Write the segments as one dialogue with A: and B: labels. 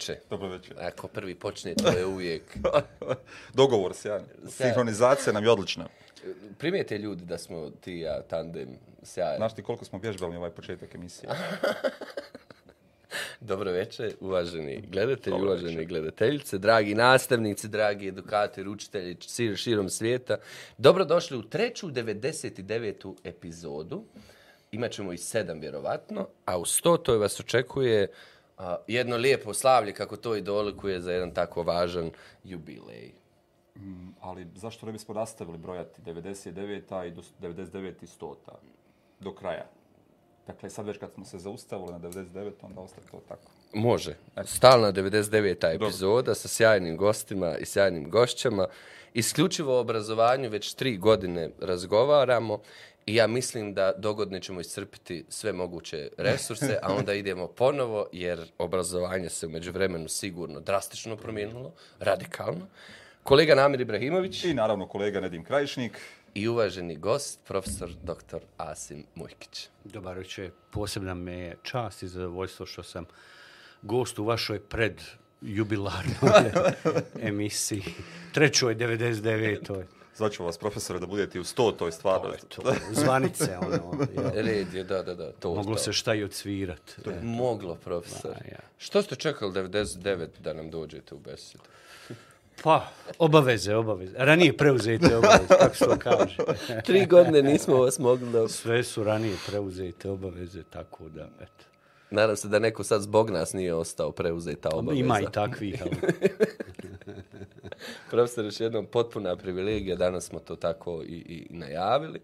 A: večer.
B: Dobro večer.
A: Večer.
B: Ako prvi počne, to je uvijek.
A: Dogovor, sjajan. Sinhronizacija nam je odlična.
B: Primijete ljudi da smo ti ja tandem sjajan.
A: Znaš ti koliko smo vježbali ovaj početak emisije?
B: Dobro večer, uvaženi gledatelji,
A: Dobro
B: uvaženi
A: večer.
B: gledateljice, dragi nastavnici, dragi edukatori, učitelji šir- širom svijeta. Dobrodošli u treću 99. epizodu. Imaćemo i sedam vjerovatno, a u sto to vas očekuje a, jedno lijepo slavlje kako to i dolikuje za jedan tako važan jubilej.
A: Ali zašto ne bismo nastavili brojati 99. i do 99. i 100. do kraja? Dakle, sad već kad smo se zaustavili na 99. onda ostaje to tako.
B: Može. Stalna 99. epizoda sa sjajnim gostima i sjajnim gošćama. Isključivo o obrazovanju već tri godine razgovaramo i ja mislim da dogodne ćemo iscrpiti sve moguće resurse, a onda idemo ponovo jer obrazovanje se u međuvremenu sigurno drastično promijenilo, radikalno. Kolega Namir Ibrahimović
A: I naravno kolega Nedim Krajišnik.
B: i uvaženi gost, profesor dr. Asim Mujkić.
C: Dobar večer. Posebna me je čast i zadovoljstvo što sam gost u vašoj pred jubilarnoj emisiji. Trećoj 99.
A: Zvaću vas, profesore, da budete u 100. toj stvarno.
C: To, zvanice, ono, jel.
B: Red je, da, da, da. To,
C: Moglo
B: to.
C: se šta i odsvirat.
B: Moglo, profesor.
C: Ma, ja.
B: Što ste čekali 99 da nam dođete u besedu?
C: Pa, obaveze, obaveze. Ranije preuzete obaveze, kako se to kaže.
B: Tri godine nismo vas mogli da...
C: Sve su ranije preuzete obaveze, tako da, eto.
B: Nadam se da neko sad zbog nas nije ostao preuzeta obaveza.
C: Ima i takvih, ali
B: Profesor, još jednom potpuna privilegija, danas smo to tako i, i najavili.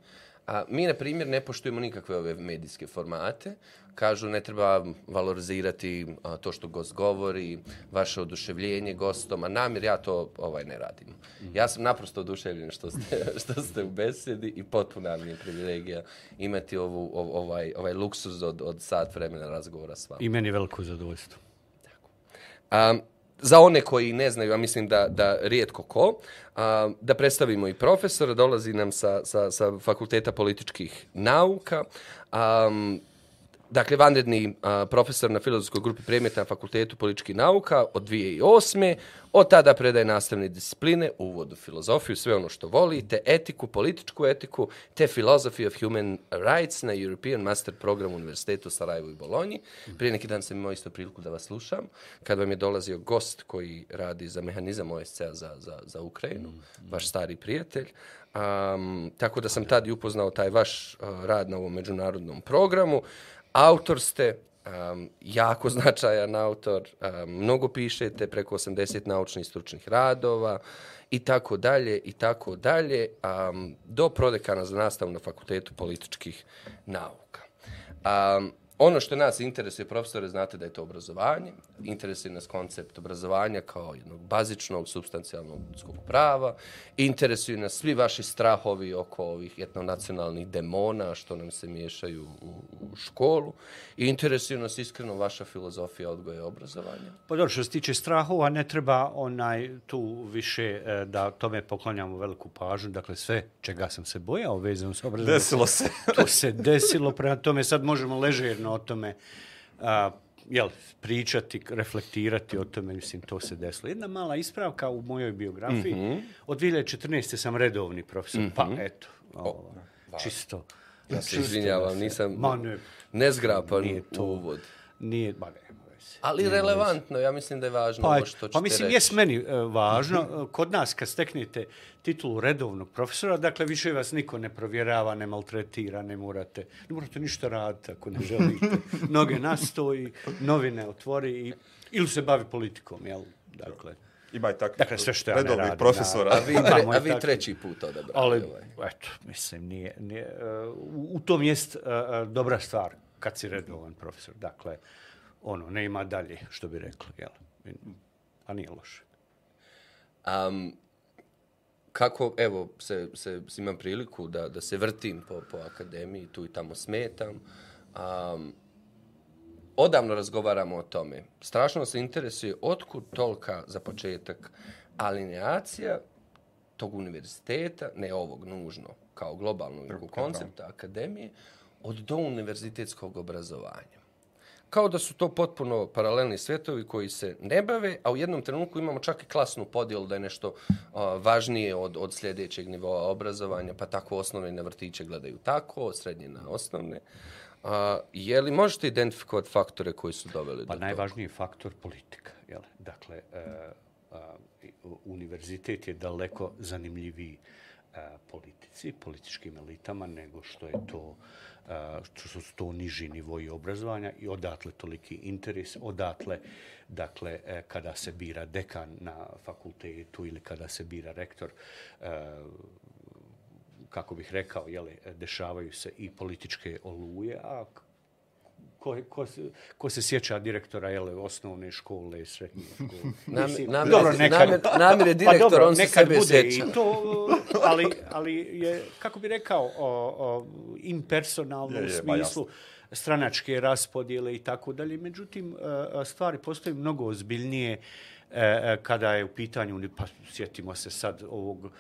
B: A mi, na primjer, ne poštujemo nikakve ove medijske formate. Kažu, ne treba valorizirati a, to što gost govori, vaše oduševljenje gostom, a namjer ja to ovaj ne radim. Ja sam naprosto oduševljen što ste, što ste u besedi i potpuna mi je privilegija imati ovu, ov, ovaj, ovaj luksuz od, od sat vremena razgovora s vama.
C: i meni veliko zadovoljstvo.
B: Um, za one koji ne znaju, a mislim da, da rijetko ko, a, da predstavimo i profesora, dolazi nam sa, sa, sa fakulteta političkih nauka, a, Dakle, vanredni a, profesor na filozofskoj grupi predmeta na fakultetu političkih nauka od 2008. Od tada predaje nastavne discipline, uvod u filozofiju, sve ono što volite, etiku, političku etiku, te Philosophy of Human Rights na European Master Program Univerzitetu Sarajevo i Bolonji. Prije neki dan sam imao isto priliku da vas slušam, kad vam je dolazio gost koji radi za mehanizam OSCE-a za, za, za Ukrajinu, vaš stari prijatelj. Um, tako da sam tad i upoznao taj vaš uh, rad na ovom međunarodnom programu. Autor ste, um, jako značajan autor, um, mnogo pišete, preko 80 naučnih stručnih radova i tako dalje i tako dalje, um, do prodekana za nastavu na fakultetu političkih nauka. Um, ono što nas interesuje, profesore, znate da je to obrazovanje. Interesuje nas koncept obrazovanja kao jednog bazičnog, substancijalnog ljudskog prava. Interesuju nas svi vaši strahovi oko ovih etnonacionalnih demona što nam se miješaju u, u školu. I interesuju nas iskreno vaša filozofija odgoja i obrazovanja.
C: Pa dobro, što se tiče strahova, ne treba onaj tu više e, da tome poklonjamo veliku pažnju. Dakle, sve čega sam se bojao vezano s obrazovanjem.
A: Desilo se.
C: to se desilo, prema tome sad možemo ležerno o tome a, jel, pričati, reflektirati o tome, mislim, to se desilo. Jedna mala ispravka u mojoj biografiji. Mm -hmm. Od 2014. sam redovni profesor, mm -hmm. pa eto, ovo, čisto.
B: Ja se izvinjavam, nisam
C: Ma ne,
B: nezgrapan
C: Nije to.
B: uvod.
C: nije, ba nema veze.
B: Ali relevantno, ja mislim da je važno
C: Pa,
B: ovo što ćete
C: pa mislim,
B: reći.
C: jes meni e, važno. E, Kod nas, kad steknete titulu redovnog profesora, dakle, više vas niko ne provjerava, ne maltretira, ne morate, ne morate ništa raditi ako ne želite. Noge nastoji, novine otvori i, ili se bavi politikom, jel? Dakle,
A: Ima i takvih
C: Dakle, sve što ja ne
A: redovnih
C: radim,
A: profesora.
B: A vi, tre,
C: Imamo i
B: a vi
C: tako.
B: treći put odabrali
C: ali,
B: ovaj.
C: eto, mislim, nije, nije, e, u, u tom jest e, dobra stvar kad si redovan profesor. Dakle, ono, ne ima dalje, što bi rekli, jel? A nije loše.
B: Um, kako, evo, se, se, se imam priliku da, da se vrtim po, po akademiji, tu i tamo smetam. Um, odavno razgovaramo o tome. Strašno se interesuje otkud tolika za početak alineacija tog univerziteta, ne ovog nužno kao globalnog koncepta akademije, od do univerzitetskog obrazovanja. Kao da su to potpuno paralelni svjetovi koji se ne bave, a u jednom trenutku imamo čak i klasnu podjelu da je nešto a, važnije od, od sljedećeg nivoa obrazovanja, pa tako osnovne na vrtiće gledaju tako, srednje na osnovne. A, je li možete identifikovati faktore koji su doveli
C: Pa
B: do
C: najvažniji je faktor politika. Jel? Dakle, e, a, u- univerzitet je daleko zanimljiviji e, politici, političkim elitama, nego što je to što su to niži nivoji obrazovanja i odatle toliki interes, odatle, dakle, e, kada se bira dekan na fakultetu ili kada se bira rektor, e, kako bih rekao, jeli, dešavaju se i političke oluje, a ko, ko, se, ko se sjeća direktora jele, osnovne škole, srednje škole?
B: Nam, namir,
C: dobro, nekad-
B: namir, namir je direktor,
C: pa dobro,
B: on se
C: nekad
B: sebe
C: bude
B: sjeća.
C: i to, ali, ali je, kako bi rekao, o, o, impersonalno
A: Je,
C: u
A: je, ma
C: smislu stranačke raspodjele i tako dalje. Međutim, e, stvari postaju mnogo ozbiljnije e, e, kada je u pitanju, pa sjetimo se sad ovog e, e,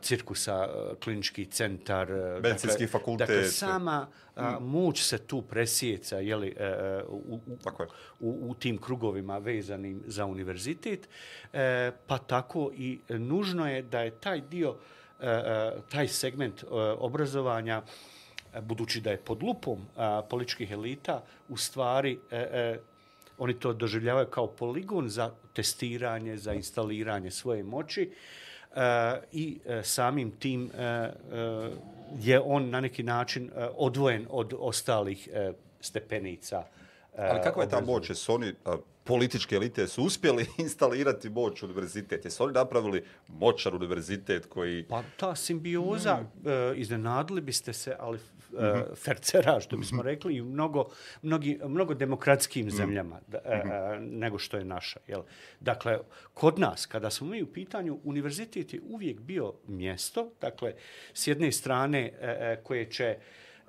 C: cirkusa, e, klinički centar. e,
A: Medicinski
C: dakle,
A: fakultet.
C: Dakle, sama a, moć se tu presjeca jeli, e, e, u, u,
A: Tako je.
C: u, u tim krugovima vezanim za univerzitet, e, pa tako i nužno je da je taj dio, e, e, taj segment e, obrazovanja, e, budući da je pod lupom a, političkih elita, u stvari e, e, oni to doživljavaju kao poligon za testiranje, za instaliranje svoje moći e, i e, samim tim e, e, je on na neki način e, odvojen od ostalih e, stepenica e,
A: Ali kakva je ta moć? Jesu oni, političke elite, su uspjeli instalirati moć u univerzitet? Jesu oni napravili moćar univerzitet koji...
C: Pa ta simbioza, e, iznenadili biste se, ali e, fercera, što bismo rekli, i mnogo, mnogi, mnogo demokratskim zemljama da, e, nego što je naša. Jel? Dakle, kod nas, kada smo mi u pitanju, univerzitet je uvijek bio mjesto, dakle, s jedne strane e, koje će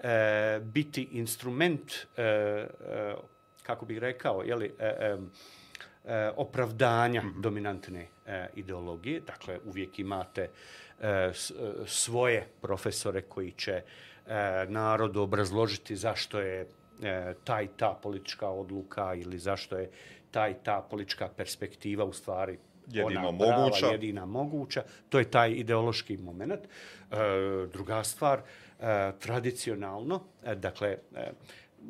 C: e, biti instrument, e, e, kako bih rekao, jeli, e, e, opravdanja dominantne e, ideologije. Dakle, uvijek imate e, svoje profesore koji će e, narodu obrazložiti zašto je e, taj ta politička odluka ili zašto je taj ta politička perspektiva u stvari
A: Jedino
C: ona prava,
A: moguća.
C: jedina moguća. To je taj ideološki moment. E, druga stvar, e, tradicionalno, e, dakle, e,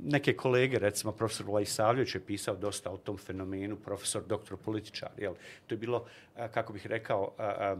C: neke kolege, recimo profesor Vlaj Savljević je pisao dosta o tom fenomenu, profesor doktor političar, jel? To je bilo, e, kako bih rekao, e, e,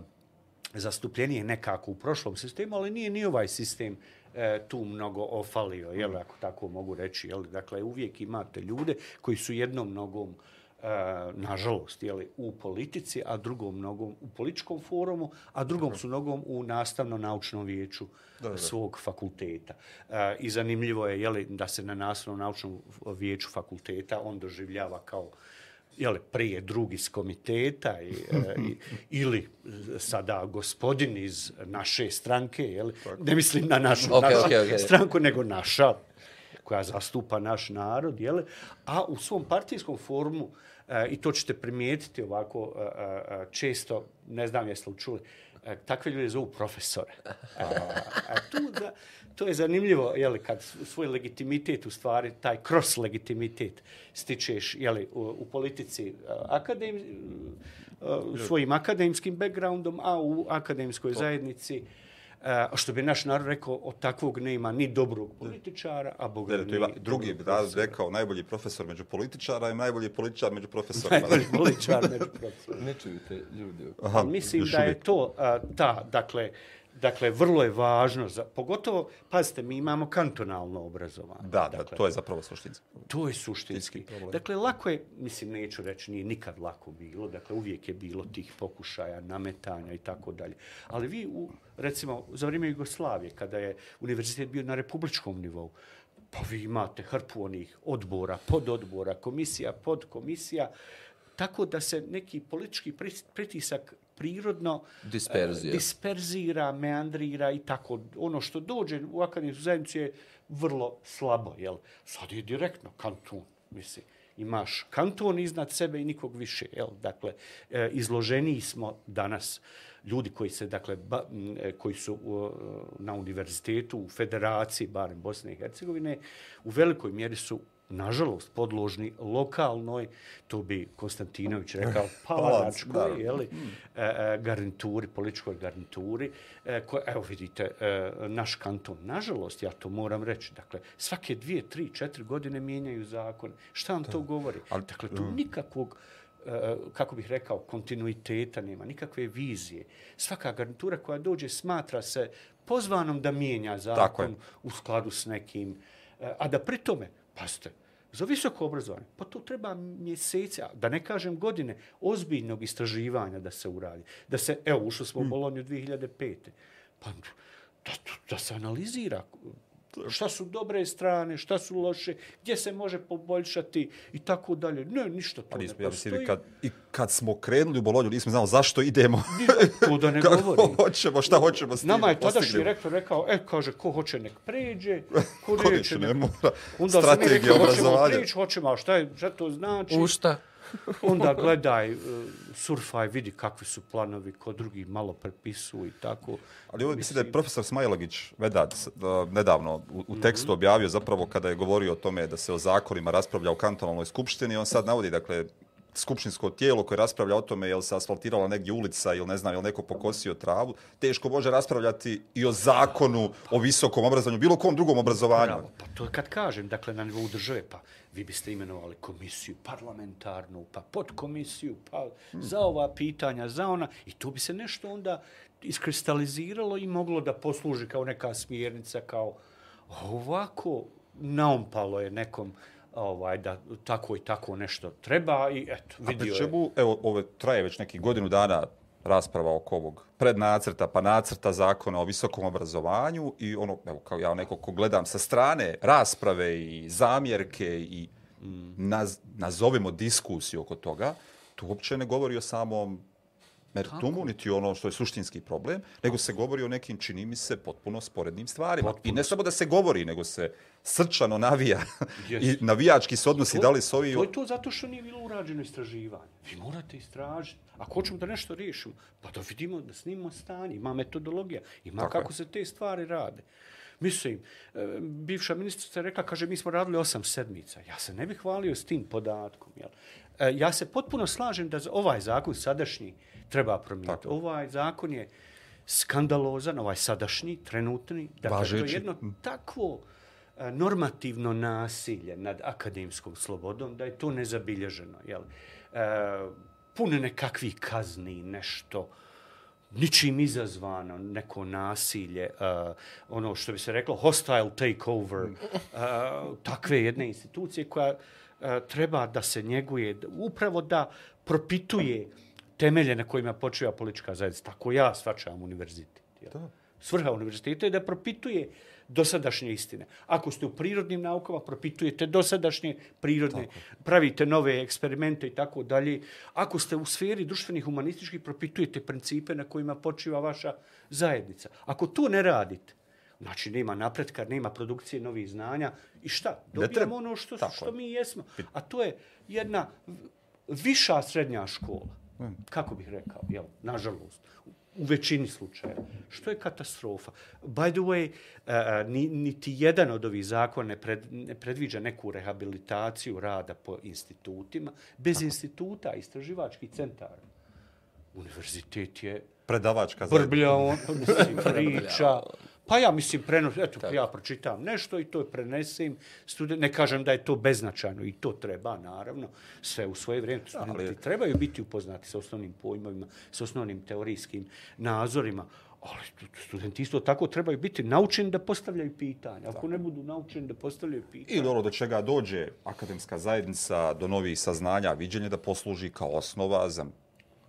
C: zastupljenije nekako u prošlom sistemu, ali nije ni ovaj sistem e, tu mnogo ofalio, jel, ako tako mogu reći. Jel? Dakle, uvijek imate ljude koji su jednom nogom e, nažalost, jeli, u politici, a drugom nogom u političkom forumu, a drugom su nogom u nastavno-naučnom vijeću
A: da.
C: svog fakulteta. E, I zanimljivo je jeli, da se na nastavno-naučnom vijeću fakulteta on doživljava kao jeli, prije drugi iz komiteta i, e, i, ili sada gospodin iz naše stranke, jeli, ne mislim na našu,
B: Ok,
C: našu
B: ok, ok.
C: stranku, nego naša koja zastupa naš narod, jele? a u svom partijskom forumu, e, i to ćete primijetiti ovako e, e, često, ne znam jeste li čuli, e, takve ljude zovu profesore. A, a tu da, to je zanimljivo, jeli, kad svoj legitimitet, u stvari, taj cross legitimitet stičeš jeli, u, u politici e, akadem, e, svojim akademskim backgroundom, a u akademskoj zajednici E, što bi naš narod rekao, od takvog nema ni dobrog političara, a boga
A: Ne, to je drugi
C: dobrog
A: raz rekao najbolji profesor među političara i najbolji političar među profesorima.
C: Najbolji političar među profesorima.
B: Ne čujete ljudi.
A: Aha,
C: Mislim da je to a, ta, dakle, dakle, vrlo je važno, za, pogotovo, pazite, mi imamo kantonalno obrazovanje.
A: Da, da,
C: dakle,
A: to je zapravo suštinski.
C: To je suštinski.
A: problem.
C: Dakle, lako je, mislim, neću reći, nije nikad lako bilo, dakle, uvijek je bilo tih pokušaja, nametanja i tako dalje. Ali vi, u, recimo, za vrijeme Jugoslavije, kada je univerzitet bio na republičkom nivou, pa vi imate hrpu onih odbora, pododbora, komisija, podkomisija, tako da se neki politički pritisak prirodno
B: Disperzija.
C: e, disperzira, meandrira i tako. Ono što dođe u akademsku zajednicu je vrlo slabo. Jel? Sad je direktno kanton, misli. Imaš kanton iznad sebe i nikog više. Jel? Dakle, e, izloženiji smo danas ljudi koji se dakle ba, e, koji su u, na univerzitetu u federaciji barem Bosne i Hercegovine u velikoj mjeri su nažalost, podložni lokalnoj, to bi Konstantinović rekao, palanačkoj,
A: naravno.
C: jeli, e, e, garnituri, političkoj garnituri, e, koje, evo vidite, e, naš kanton, nažalost, ja to moram reći, dakle, svake dvije, tri, četiri godine mijenjaju zakon. Šta vam to govori?
A: ali-
C: dakle, tu nikakvog e, kako bih rekao, kontinuiteta nema, nikakve vizije. Svaka garnitura koja dođe smatra se pozvanom da mijenja zakon u skladu s nekim, a da pri tome, pazite, za visoko obrazovanje, pa to treba mjesece, da ne kažem godine, ozbiljnog istraživanja da se uradi. Da se, evo, ušli smo u Bolonju 2005. Pa da, da se analizira šta su dobre strane, šta su loše, gdje se može poboljšati i tako dalje. Ne, ništa to
A: Pa
C: ne
A: nismo, ja mislim,
C: postoji.
A: kad, i kad smo krenuli u Bolonju, nismo znali zašto idemo.
C: To da ne
A: Kako
C: govorim.
A: hoćemo, šta hoćemo s tim
C: Nama je
A: da
C: tadašnji rektor rekao, e, kaže, ko hoće nek pređe, ko
A: Ko
C: neće nek...
A: ne mora.
C: Onda mi
A: Strategija
C: rekli, hoćemo
A: obrazovanja.
C: prići, hoćemo, a šta, je, šta to znači?
B: U šta?
C: Onda gledaj, e, surfaj, vidi kakvi su planovi, ko drugi malo prepisuju i tako.
A: Ali ovo mislim da je profesor Smajlogić Vedad da, nedavno u, u tekstu objavio zapravo kada je govorio o tome da se o zakonima raspravlja u kantonalnoj skupštini, on sad navodi, dakle, skupštinsko tijelo koje raspravlja o tome jel se asfaltirala negdje ulica ili ne znam, jel neko pokosio travu, teško može raspravljati i o zakonu o visokom obrazovanju, bilo kom drugom obrazovanju.
C: Bravo, pa to je kad kažem, dakle, na nivou države, pa vi biste imenovali komisiju parlamentarnu, pa podkomisiju, pa za ova pitanja, za ona, i tu bi se nešto onda iskristaliziralo i moglo da posluži kao neka smjernica, kao ovako naumpalo je nekom ovaj da tako i tako nešto treba i eto
A: A pri
C: vidio je.
A: evo, ove traje već neki godinu dana rasprava oko ovog prednacrta pa nacrta zakona o visokom obrazovanju i ono, evo, kao ja neko ko gledam sa strane rasprave i zamjerke i naz, nazovimo diskusiju oko toga, tu uopće ne govori o samom meritumu, niti ono što je suštinski problem, nego se govori o nekim, čini mi se, potpuno sporednim stvarima. I ne samo da se govori, nego se srčano navija
C: Yes.
A: i navijački se odnosi da li s ovi...
C: To je to zato što nije bilo urađeno istraživanje. Vi morate istražiti. Ako hoćemo da nešto riješimo, pa da vidimo, da snimimo stanje. Ima metodologija, ima
A: Tako
C: kako
A: je.
C: se te stvari rade. Mislim, e, bivša ministrica je rekla, kaže, mi smo radili osam sedmica. Ja se ne bih hvalio s tim podatkom. Jel? E, Ja se potpuno slažem da ovaj zakon sadašnji treba promijeniti.
A: Tako.
C: Ovaj zakon je skandalozan, ovaj sadašnji, trenutni. Dakle, to
A: Važeći.
C: je jedno takvo e, normativno nasilje nad akademskom slobodom, da je to nezabilježeno. Jel? E, puno nekakvih kazni, nešto, ničim izazvano, neko nasilje, uh, ono što bi se reklo hostile takeover, uh, takve jedne institucije koja treba da se njeguje, da- upravo da propituje temelje na kojima počiva politička zajednica. Tako ja svačam univerzitet. Jel? Svrha univerziteta je da propituje dosadašnje istine. Ako ste u prirodnim naukama, propitujete dosadašnje prirodne, pravite nove eksperimente i tako dalje. Ako ste u sferi društvenih humanističkih, propitujete principe na kojima počiva vaša zajednica. Ako to ne radite, znači nema napretka, nema produkcije novih znanja i šta? Dobijamo
A: treba-
C: ono što,
A: tako
C: što
A: je.
C: mi jesmo. A to je jedna viša srednja škola. Kako bih rekao, jel, nažalost, u većini slučajeva, što je katastrofa. By the way, uh, ni, niti jedan od ovih zakona ne, pred, ne predviđa neku rehabilitaciju rada po institutima. Bez instituta, istraživačkih centara. Univerzitet je
A: predavačka zajednica.
C: brblja, on, mislim, priča. Pa ja mislim, prenos, eto, ja pročitam nešto i to prenesem. Student, ne kažem da je to beznačajno i to treba, naravno, sve u svoje vrijeme. Studenti
A: ali-
C: trebaju biti upoznati sa osnovnim pojmovima, sa osnovnim teorijskim nazorima, ali stu- studenti isto tako trebaju biti naučeni da postavljaju pitanja. Ako ne budu naučeni da postavljaju pitanja,
A: Ili ono do čega dođe akademska zajednica, do novih saznanja, viđenje da posluži kao osnova za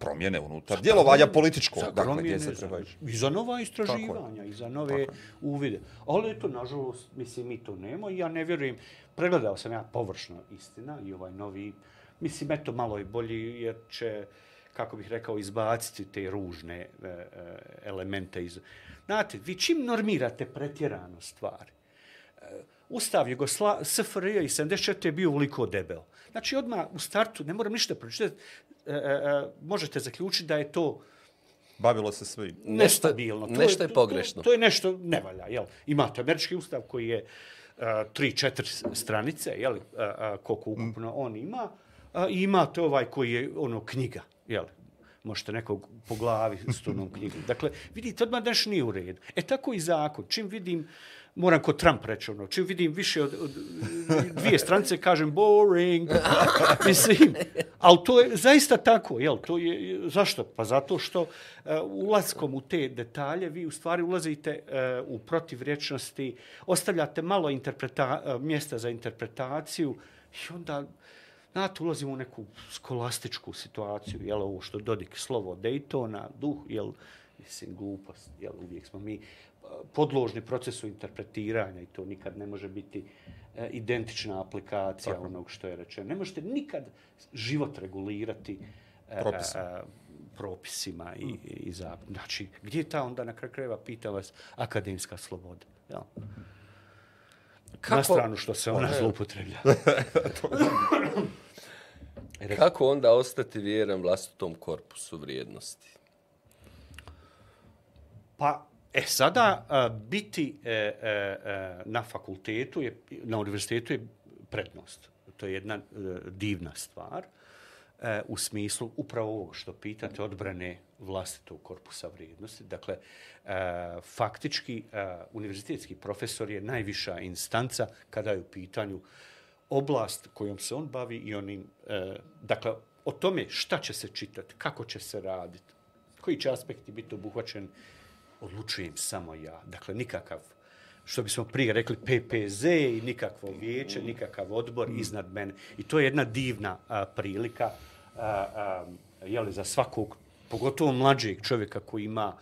A: promjene unutar djelovanja političkog.
C: za
A: Dakle, gdje
C: promjene,
A: se
C: za-
A: treba ići.
C: I za nova istraživanja, i za nove uvide. Ali eto, nažalost, mislim, mi to nema i ja ne vjerujem. Pregledao sam ja površno istina i ovaj novi, mislim, eto, malo je bolji jer će, kako bih rekao, izbaciti te ružne e, e, elemente iz... Znate, vi čim normirate pretjerano stvari, Ustav Jugosla, SFRJ i 74 je bio uliko debel. Znači, odmah u startu, ne moram ništa pročitati, e, e, e, možete zaključiti da je to
A: Bavilo se svim.
C: nestabilno. To
B: nešto je
C: to-
B: pogrešno.
C: To, to je nešto ne valja. Jel? Imate američki ustav koji je a, tri, četiri stranice, jel, a, a, koliko ukupno on ima, a, i imate ovaj koji je ono knjiga, jel, možete nekog po glavi s tunom knjigom. Dakle, vidite, odmah daš nije u redu. E tako i zakon. Čim vidim, moram kod Trump reći ono, čim vidim više od, od dvije stranice, kažem boring. Mislim, ali to je zaista tako, jel? To je, zašto? Pa zato što e, uh, ulazkom u te detalje vi u stvari ulazite uh, u protivrječnosti, ostavljate malo interpreta, uh, mjesta za interpretaciju i onda Znate, ulazimo u neku skolastičku situaciju, jel, ovo što Dodik slovo Daytona, duh, jel, mislim, glupost, jel, uvijek smo mi podložni procesu interpretiranja i to nikad ne može biti e, identična aplikacija Tako. onog što je rečeno. Ne možete nikad život regulirati e, propisima, e, propisima i, mm. i za, znači, gdje je ta onda na kraju krajeva, pita vas, akademska sloboda? Jel? Kako? Na stranu što se ona zlupotreblja.
B: Kako onda ostati vjeran vlastitom korpusu vrijednosti?
C: Pa, E sada, a, biti e, e, e, na fakultetu, je, na univerzitetu je prednost. To je jedna e, divna stvar e, u smislu upravo ovog što pitate, odbrane vlastitog korpusa vrijednosti. Dakle, e, faktički, e, univerzitetski profesor je najviša instanca kada je u pitanju oblast kojom se on bavi i onim, e, dakle, o tome šta će se čitati, kako će se raditi, koji će aspekti biti obuhvaćeni odlučujem samo ja. Dakle, nikakav, što bismo prije rekli, PPZ i nikakvo vijeće, nikakav odbor iznad mene. I to je jedna divna a, prilika a, a, jeli, za svakog, pogotovo mlađeg čovjeka koji ima uh,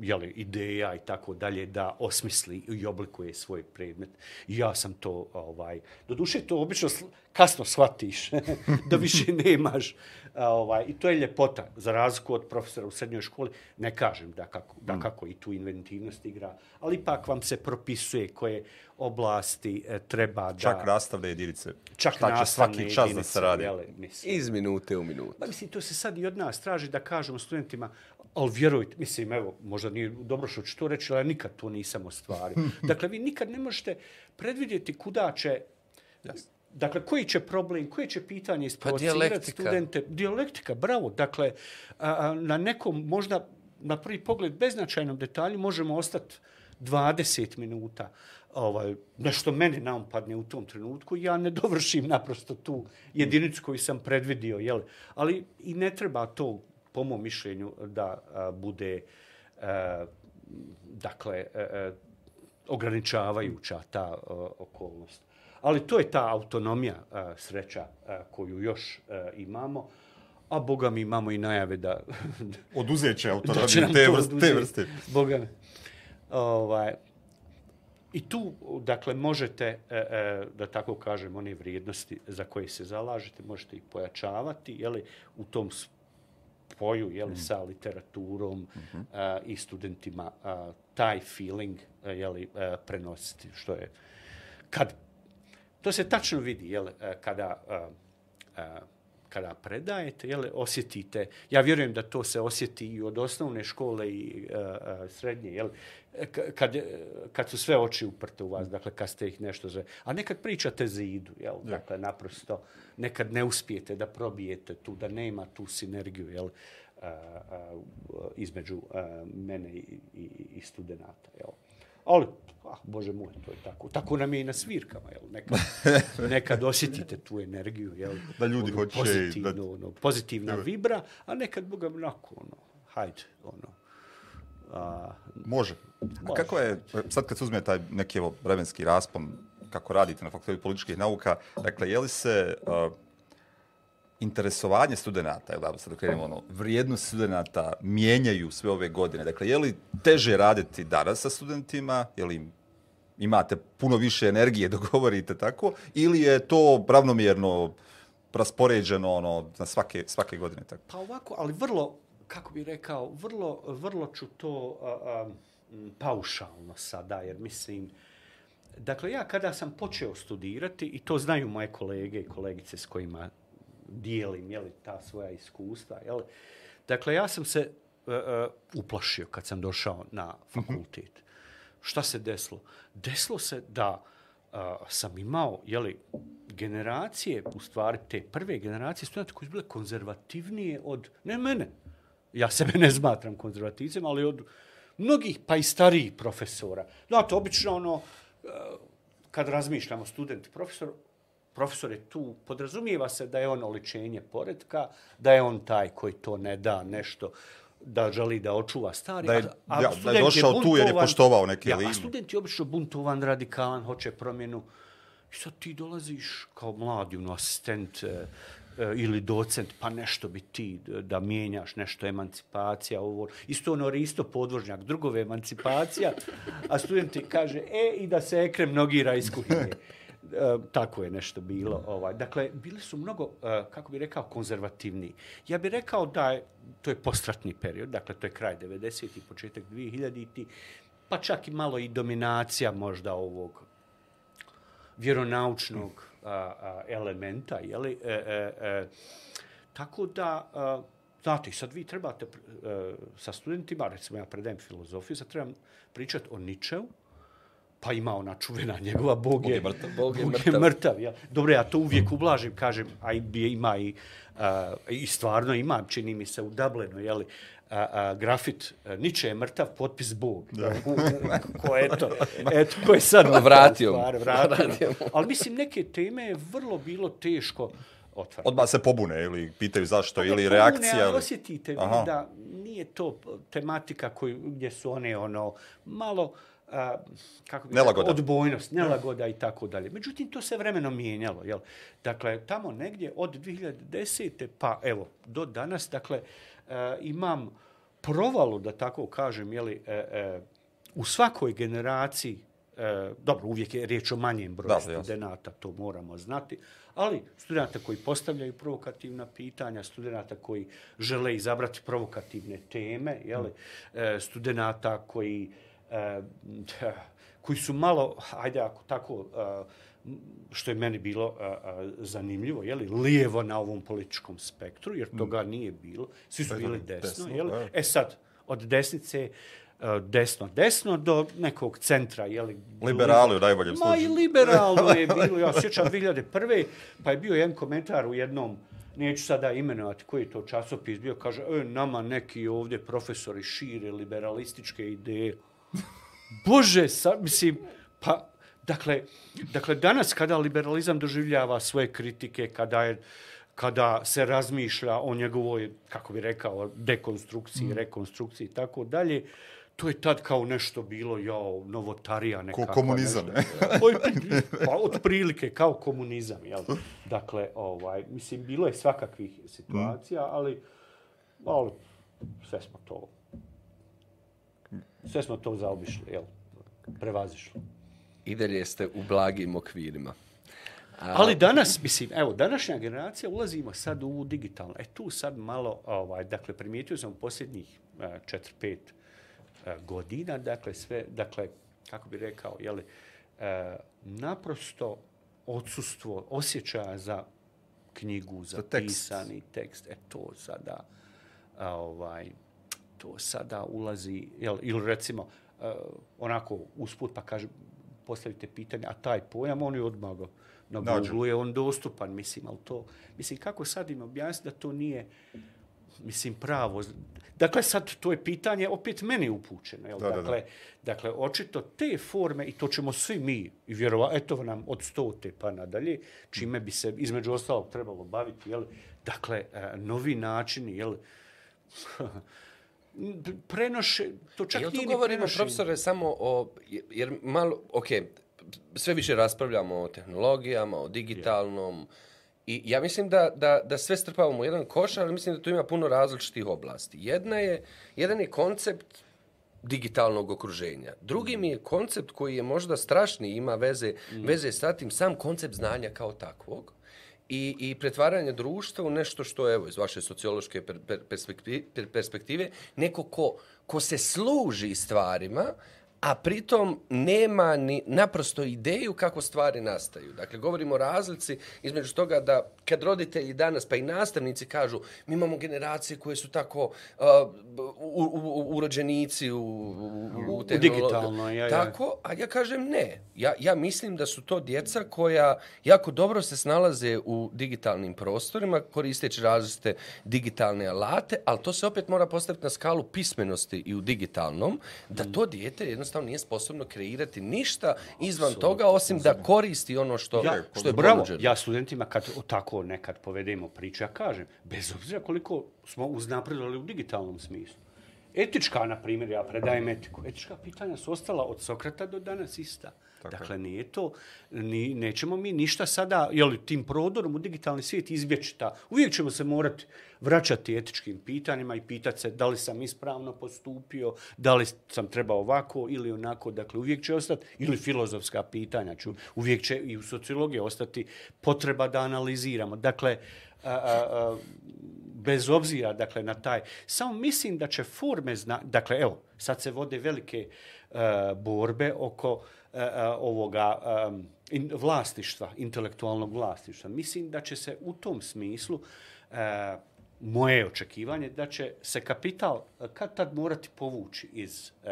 C: jeli, ideja i tako dalje, da osmisli i oblikuje svoj predmet. I ja sam to, ovaj, do duše to obično kasno shvatiš, da više nemaš ovaj, I to je ljepota, za razliku od profesora u srednjoj školi. Ne kažem da kako, da mm. kako i tu inventivnost igra, ali ipak vam se propisuje koje oblasti e, treba da...
A: Čak nastavne jedinice. Čak Šta će svaki čas da se radi.
B: Mislim. Iz minute u minutu.
C: Pa mislim, to se sad i od nas traži da kažemo studentima, ali vjerujte, mislim, evo, možda nije dobro što ću to reći, ali ja nikad to nisam ostvario. dakle, vi nikad ne možete predvidjeti kuda će Jasne. Dakle, koji će problem, koje će pitanje isprovocirati pa studente? Dialektika, bravo. Dakle, a, na nekom, možda na prvi pogled beznačajnom detalju možemo ostati 20 minuta. Ovaj, nešto meni naumpadne u tom trenutku, ja ne dovršim naprosto tu jedinicu koju sam predvidio. Jel? Ali i ne treba to, po mom mišljenju, da a, bude a, dakle, a, ograničavajuća ta a, okolnost. Ali to je ta autonomija a, sreća a, koju još a, imamo. A Boga mi imamo i najave da...
A: Oduzeće autonomije te, vrste, te vrste.
C: Boga mi. Ovaj, I tu, dakle, možete, e, e, da tako kažem, one vrijednosti za koje se zalažete, možete ih pojačavati, jeli, u tom spoju, jeli, mm. sa literaturom mm -hmm. a, i studentima, a, taj feeling, a, jeli, a, prenositi, što je, kad To se tačno vidi jel, e, kada, a, e, a, e, kada predajete, jel, osjetite. Ja vjerujem da to se osjeti i od osnovne škole i a, a, srednje. Jel, kad, kad su sve oči uprte u vas, dakle, kad ste ih nešto zve. A nekad pričate zidu, jel, dakle, naprosto, nekad ne uspijete da probijete tu, da nema tu sinergiju, jel, a, a, između a, mene i, i, i studenta, jel. Ali, ah, bože moj, to je tako. Tako nam je i na svirkama, jel? Nekad, nekad osjetite tu energiju, jel?
A: Da ljudi ono, hoće...
C: Pozitivno, da... ono, pozitivna Jel. vibra, a nekad, boga onako, ono, hajde, ono.
A: A, može. A kako je, sad kad se uzme taj neki evo, vremenski raspon, kako radite na fakultetu političkih nauka, dakle, je li se... Uh, interesovanje studenta, je da sad krenemo, ono, vrijednost studenta mijenjaju sve ove godine. Dakle, je li teže raditi danas sa studentima, je li imate puno više energije da govorite tako, ili je to ravnomjerno raspoređeno ono, na svake, svake godine? Tako?
C: Pa ovako, ali vrlo, kako bih rekao, vrlo, vrlo ću to a, a, paušalno sada, jer mislim, dakle, ja kada sam počeo studirati, i to znaju moje kolege i kolegice s kojima dijelim jeli, ta svoja iskustva. Jeli. Dakle, ja sam se uh, uh, uplašio kad sam došao na fakultet. šta se desilo? Desilo se da a, sam imao, jeli, generacije, u stvari te prve generacije studenta koji su bile konzervativnije od, ne mene, ja sebe ne smatram konzervativcem, ali od mnogih, pa i starijih profesora. Znate, obično ono, kad razmišljamo student profesor, profesor je tu, podrazumijeva se da je on oličenje poredka, da je on taj koji to ne da nešto da želi da očuva stari.
A: Da je,
C: a, a
A: ja, da je došao tu jer je poštovao neke
C: ja,
A: linije.
C: A student je obično buntovan, radikalan, hoće promjenu. I sad ti dolaziš kao mladi ono, asistent e, e, ili docent, pa nešto bi ti da mijenjaš, nešto emancipacija, ovo. Isto ono isto podvožnjak, drugove emancipacija, a student ti kaže, e, i da se ekrem nogira iz kuhinje. E, tako je nešto bilo. Ovaj. Dakle, bili su mnogo, e, kako bi rekao, konzervativni. Ja bih rekao da je, to je postratni period, dakle, to je kraj 90. i početak 2000. Pa čak i malo i dominacija možda ovog vjeronaučnog a, a, elementa, je li? E, e, e, tako da, a, znate, sad vi trebate e, sa studentima, recimo ja predajem filozofiju, sad trebam pričati o Ničeu, pa ima ona čuvena njegova Bog je,
A: mrtav.
B: Bog je
C: Bog
B: mrtav.
C: je mrtav. Ja. Dobro, ja to uvijek ublažim, kažem, a i ima i, a, i stvarno ima, čini mi se u Dublinu, jeli, a, a, grafit, a, Niče je mrtav, potpis Bog. ko eto, eto, ko je sad
B: Vratio
C: stvar, vratio. Ali mislim, neke teme je vrlo bilo teško otvarati.
A: Odmah se pobune ili pitaju zašto
C: ne
A: ili
C: pobune,
A: reakcija.
C: ali
A: Ili...
C: osjetite
A: Aha.
C: da nije to tematika koju, gdje su one ono malo a, kako bi
A: Nelagoda.
C: odbojnost, nelagoda i tako dalje. Međutim, to se vremenom mijenjalo. Jel? Dakle, tamo negdje od 2010. pa evo, do danas, dakle, a, imam provalu, da tako kažem, jeli, e, e, u svakoj generaciji, e, dobro, uvijek je riječ o manjem broju
A: Da,
C: studenta, to moramo znati, ali studenta koji postavljaju provokativna pitanja, studenta koji žele izabrati provokativne teme, jeli, e, studenta koji, e, koji su malo, ajde ako tako, e, što je meni bilo a, a, zanimljivo, je li lijevo na ovom političkom spektru, jer toga nije bilo. Svi su bili
A: desno,
C: desno, je li? E sad, od desnice desno, desno do nekog centra, je li?
A: Liberali u najboljem
C: Ma i
A: slučaju.
C: liberalno je bilo, ja se sjećam 2001. pa je bio jedan komentar u jednom neću sada imenovati koji je to časopis bio, kaže, e, nama neki ovdje profesori šire liberalističke ideje. Bože, sa, mislim, pa, dakle, dakle, danas kada liberalizam doživljava svoje kritike, kada je kada se razmišlja o njegovoj, kako bi rekao, dekonstrukciji, mm. rekonstrukciji i tako dalje, to je tad kao nešto bilo, jao, novotarija nekakva.
A: komunizam,
C: nešto. Pa otprilike, kao komunizam, jel? Dakle, ovaj, mislim, bilo je svakakvih situacija, ali, ali sve smo to sve smo to zaobišli, jel? Prevazišli.
B: I dalje ste u blagim okvirima.
C: Ali danas, mislim, evo, današnja generacija, ulazimo sad u digitalno. E tu sad malo, ovaj, dakle, primijetio sam u posljednjih 4-5 godina, dakle, sve, dakle, kako bi rekao, jeli, e, naprosto odsustvo osjećaja za knjigu, za,
A: Za tekst.
C: pisani tekst, e to sada, a, ovaj, to sada ulazi, jel, ili recimo, uh, onako usput pa kaže, postavite pitanje, a taj pojam, on je odmah na. Google je on dostupan, mislim, ali to, mislim, kako sad im objasniti da to nije, mislim, pravo. Dakle, sad to je pitanje opet meni upućeno. Jel?
A: Da, da, da.
C: dakle, dakle, očito te forme, i to ćemo svi mi, i vjerova, eto nam od stote pa nadalje, čime bi se između ostalog trebalo baviti, jel? dakle, e, novi načini, jel? prenoše, to čak nije ni
B: govorimo,
C: prenošenje.
B: profesore, samo o... Jer malo, ok, sve više raspravljamo o tehnologijama, o digitalnom, i ja mislim da, da, da sve strpavamo u jedan koš, ali mislim da tu ima puno različitih oblasti. Jedna je, jedan je koncept digitalnog okruženja. Drugi mi je koncept koji je možda strašni, ima veze, veze sa tim, sam koncept znanja kao takvog i, i pretvaranje društva u nešto što, evo, iz vaše sociološke per, per, perspektive, per, perspektive, neko ko, ko se služi stvarima, a pritom nema ni naprosto ideju kako stvari nastaju. Dakle, govorimo o razlici između toga da kad roditelji danas, pa i nastavnici kažu, mi imamo generacije koje su tako uh, u, u, urođenici u, u, u,
C: digitalno, ja, ja.
B: Tako, a ja kažem ne. Ja, ja mislim da su to djeca koja jako dobro se snalaze u digitalnim prostorima, koristeći različite digitalne alate, ali to se opet mora postaviti na skalu pismenosti i u digitalnom, da to dijete jednostavno nije sposobno kreirati ništa izvan Absolut, toga, osim da koristi ono što,
C: ja,
B: što je
C: bravo. Ja studentima kad tako nekad povedemo priče, ja kažem, bez obzira koliko smo uznapredovali u digitalnom smislu, Etička, na primjer, ja predajem etiku. Etička pitanja su ostala od Sokrata do danas ista. Tako dakle, nije to, ni, nećemo mi ništa sada, jel, tim prodorom u digitalni svijet izbjeći ta. Uvijek ćemo se morati vraćati etičkim pitanjima i pitati se da li sam ispravno postupio, da li sam trebao ovako ili onako. Dakle, uvijek će ostati, ili filozofska pitanja, ću, uvijek će i u sociologiji ostati potreba da analiziramo. Dakle, a, a, a, bez obzira dakle na taj samo mislim da će forme zna dakle evo sad se vode velike uh, borbe oko uh, ovoga um, in, vlastištva intelektualnog vlastištva. Mislim da će se u tom smislu uh, moje očekivanje da će se kapital kad tad morati povući iz uh,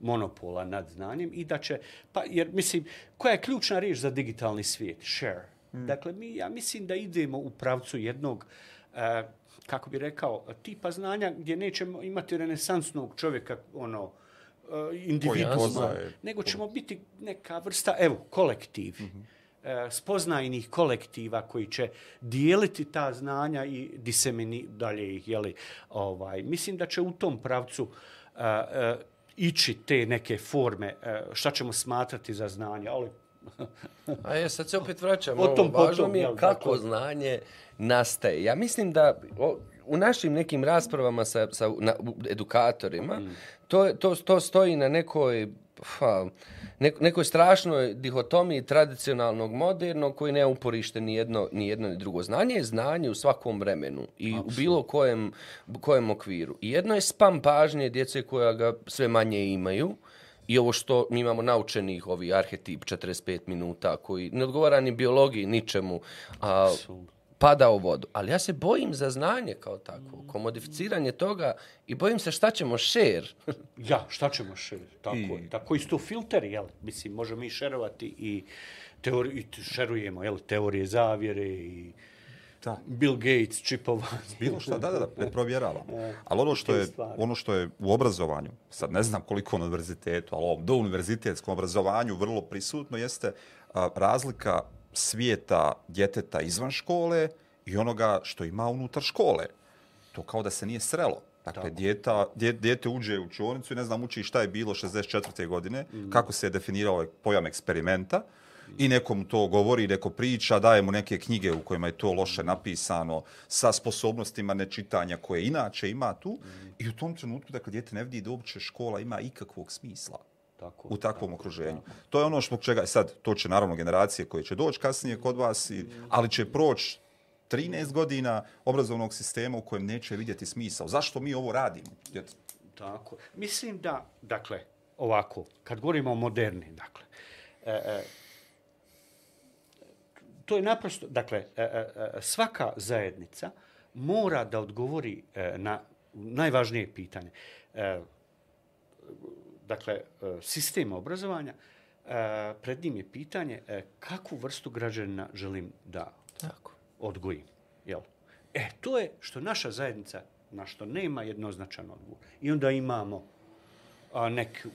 C: monopola nad znanjem i da će pa jer mislim koja je ključna riječ za digitalni svijet? Share. Mm. dakle mi ja mislim da idemo u pravcu jednog uh, kako bi rekao, tipa znanja gdje nećemo imati renesansnog čovjeka, ono, e, individualno, nego ćemo biti neka vrsta, evo, kolektiv, mm -hmm. spoznajnih kolektiva koji će dijeliti ta znanja i disemini dalje ih, jeli, ovaj, mislim da će u tom pravcu uh, uh, ići te neke forme, uh, šta ćemo smatrati za znanje, ali
B: A je, sad se opet vraćam. O tom, Važno potom, mi je kako dakle... znanje nastaje. Ja mislim da o, u našim nekim raspravama sa, sa na, edukatorima, mm. to, to, to stoji na nekoj ha, nekoj strašnoj dihotomiji tradicionalnog modernog koji ne uporište ni jedno, ni jedno ni drugo. Znanje je znanje u svakom vremenu i Absolut. u bilo kojem, kojem okviru. I jedno je spam pažnje djece koja ga sve manje imaju, I ovo što mi imamo naučenih, ovi arhetip 45 minuta, koji ne odgovara ni biologiji, ničemu, a, pada u vodu. Ali ja se bojim za znanje kao tako, komodificiranje toga i bojim se šta ćemo share.
C: ja, šta ćemo share, tako I... je. Tako isto filteri, jel? Mislim, možemo mi šerovati i, teori, i šerujemo, jel? Teorije zavjere i da. Bill Gates čipova.
A: Bilo što, da, da, da, ne provjeravamo. Ali ono što, je, ono što je u obrazovanju, sad ne znam koliko na univerzitetu, ali ovom do univerzitetskom obrazovanju vrlo prisutno jeste a, razlika svijeta djeteta izvan škole i onoga što ima unutar škole. To kao da se nije srelo. Dakle, djeta, djete uđe u čovnicu i ne znam uči šta je bilo 64. godine, mm. kako se je definirao ovaj pojam eksperimenta i nekom to govori, neko priča, daje mu neke knjige u kojima je to loše napisano sa sposobnostima nečitanja koje inače ima tu mm. i u tom trenutku, dakle, djete ne vidi da uopće škola ima ikakvog smisla tako, u takvom tako, okruženju. Tako. To je ono što čega, sad, to će naravno generacije koje će doći kasnije kod vas, i, ali će proći 13 godina obrazovnog sistema u kojem neće vidjeti smisao. Zašto mi ovo radimo?
C: Tako. Mislim da, dakle, ovako, kad govorimo o moderni, dakle, e, e, to je naprosto, dakle, e, e, e, svaka zajednica mora da odgovori e, na najvažnije pitanje. E, dakle, e, sistem obrazovanja, e, pred njim je pitanje e, kakvu vrstu građanina želim da Tako. odgojim. Jel? E, to je što naša zajednica, na što nema jednoznačan odgovor. I onda imamo a, nek,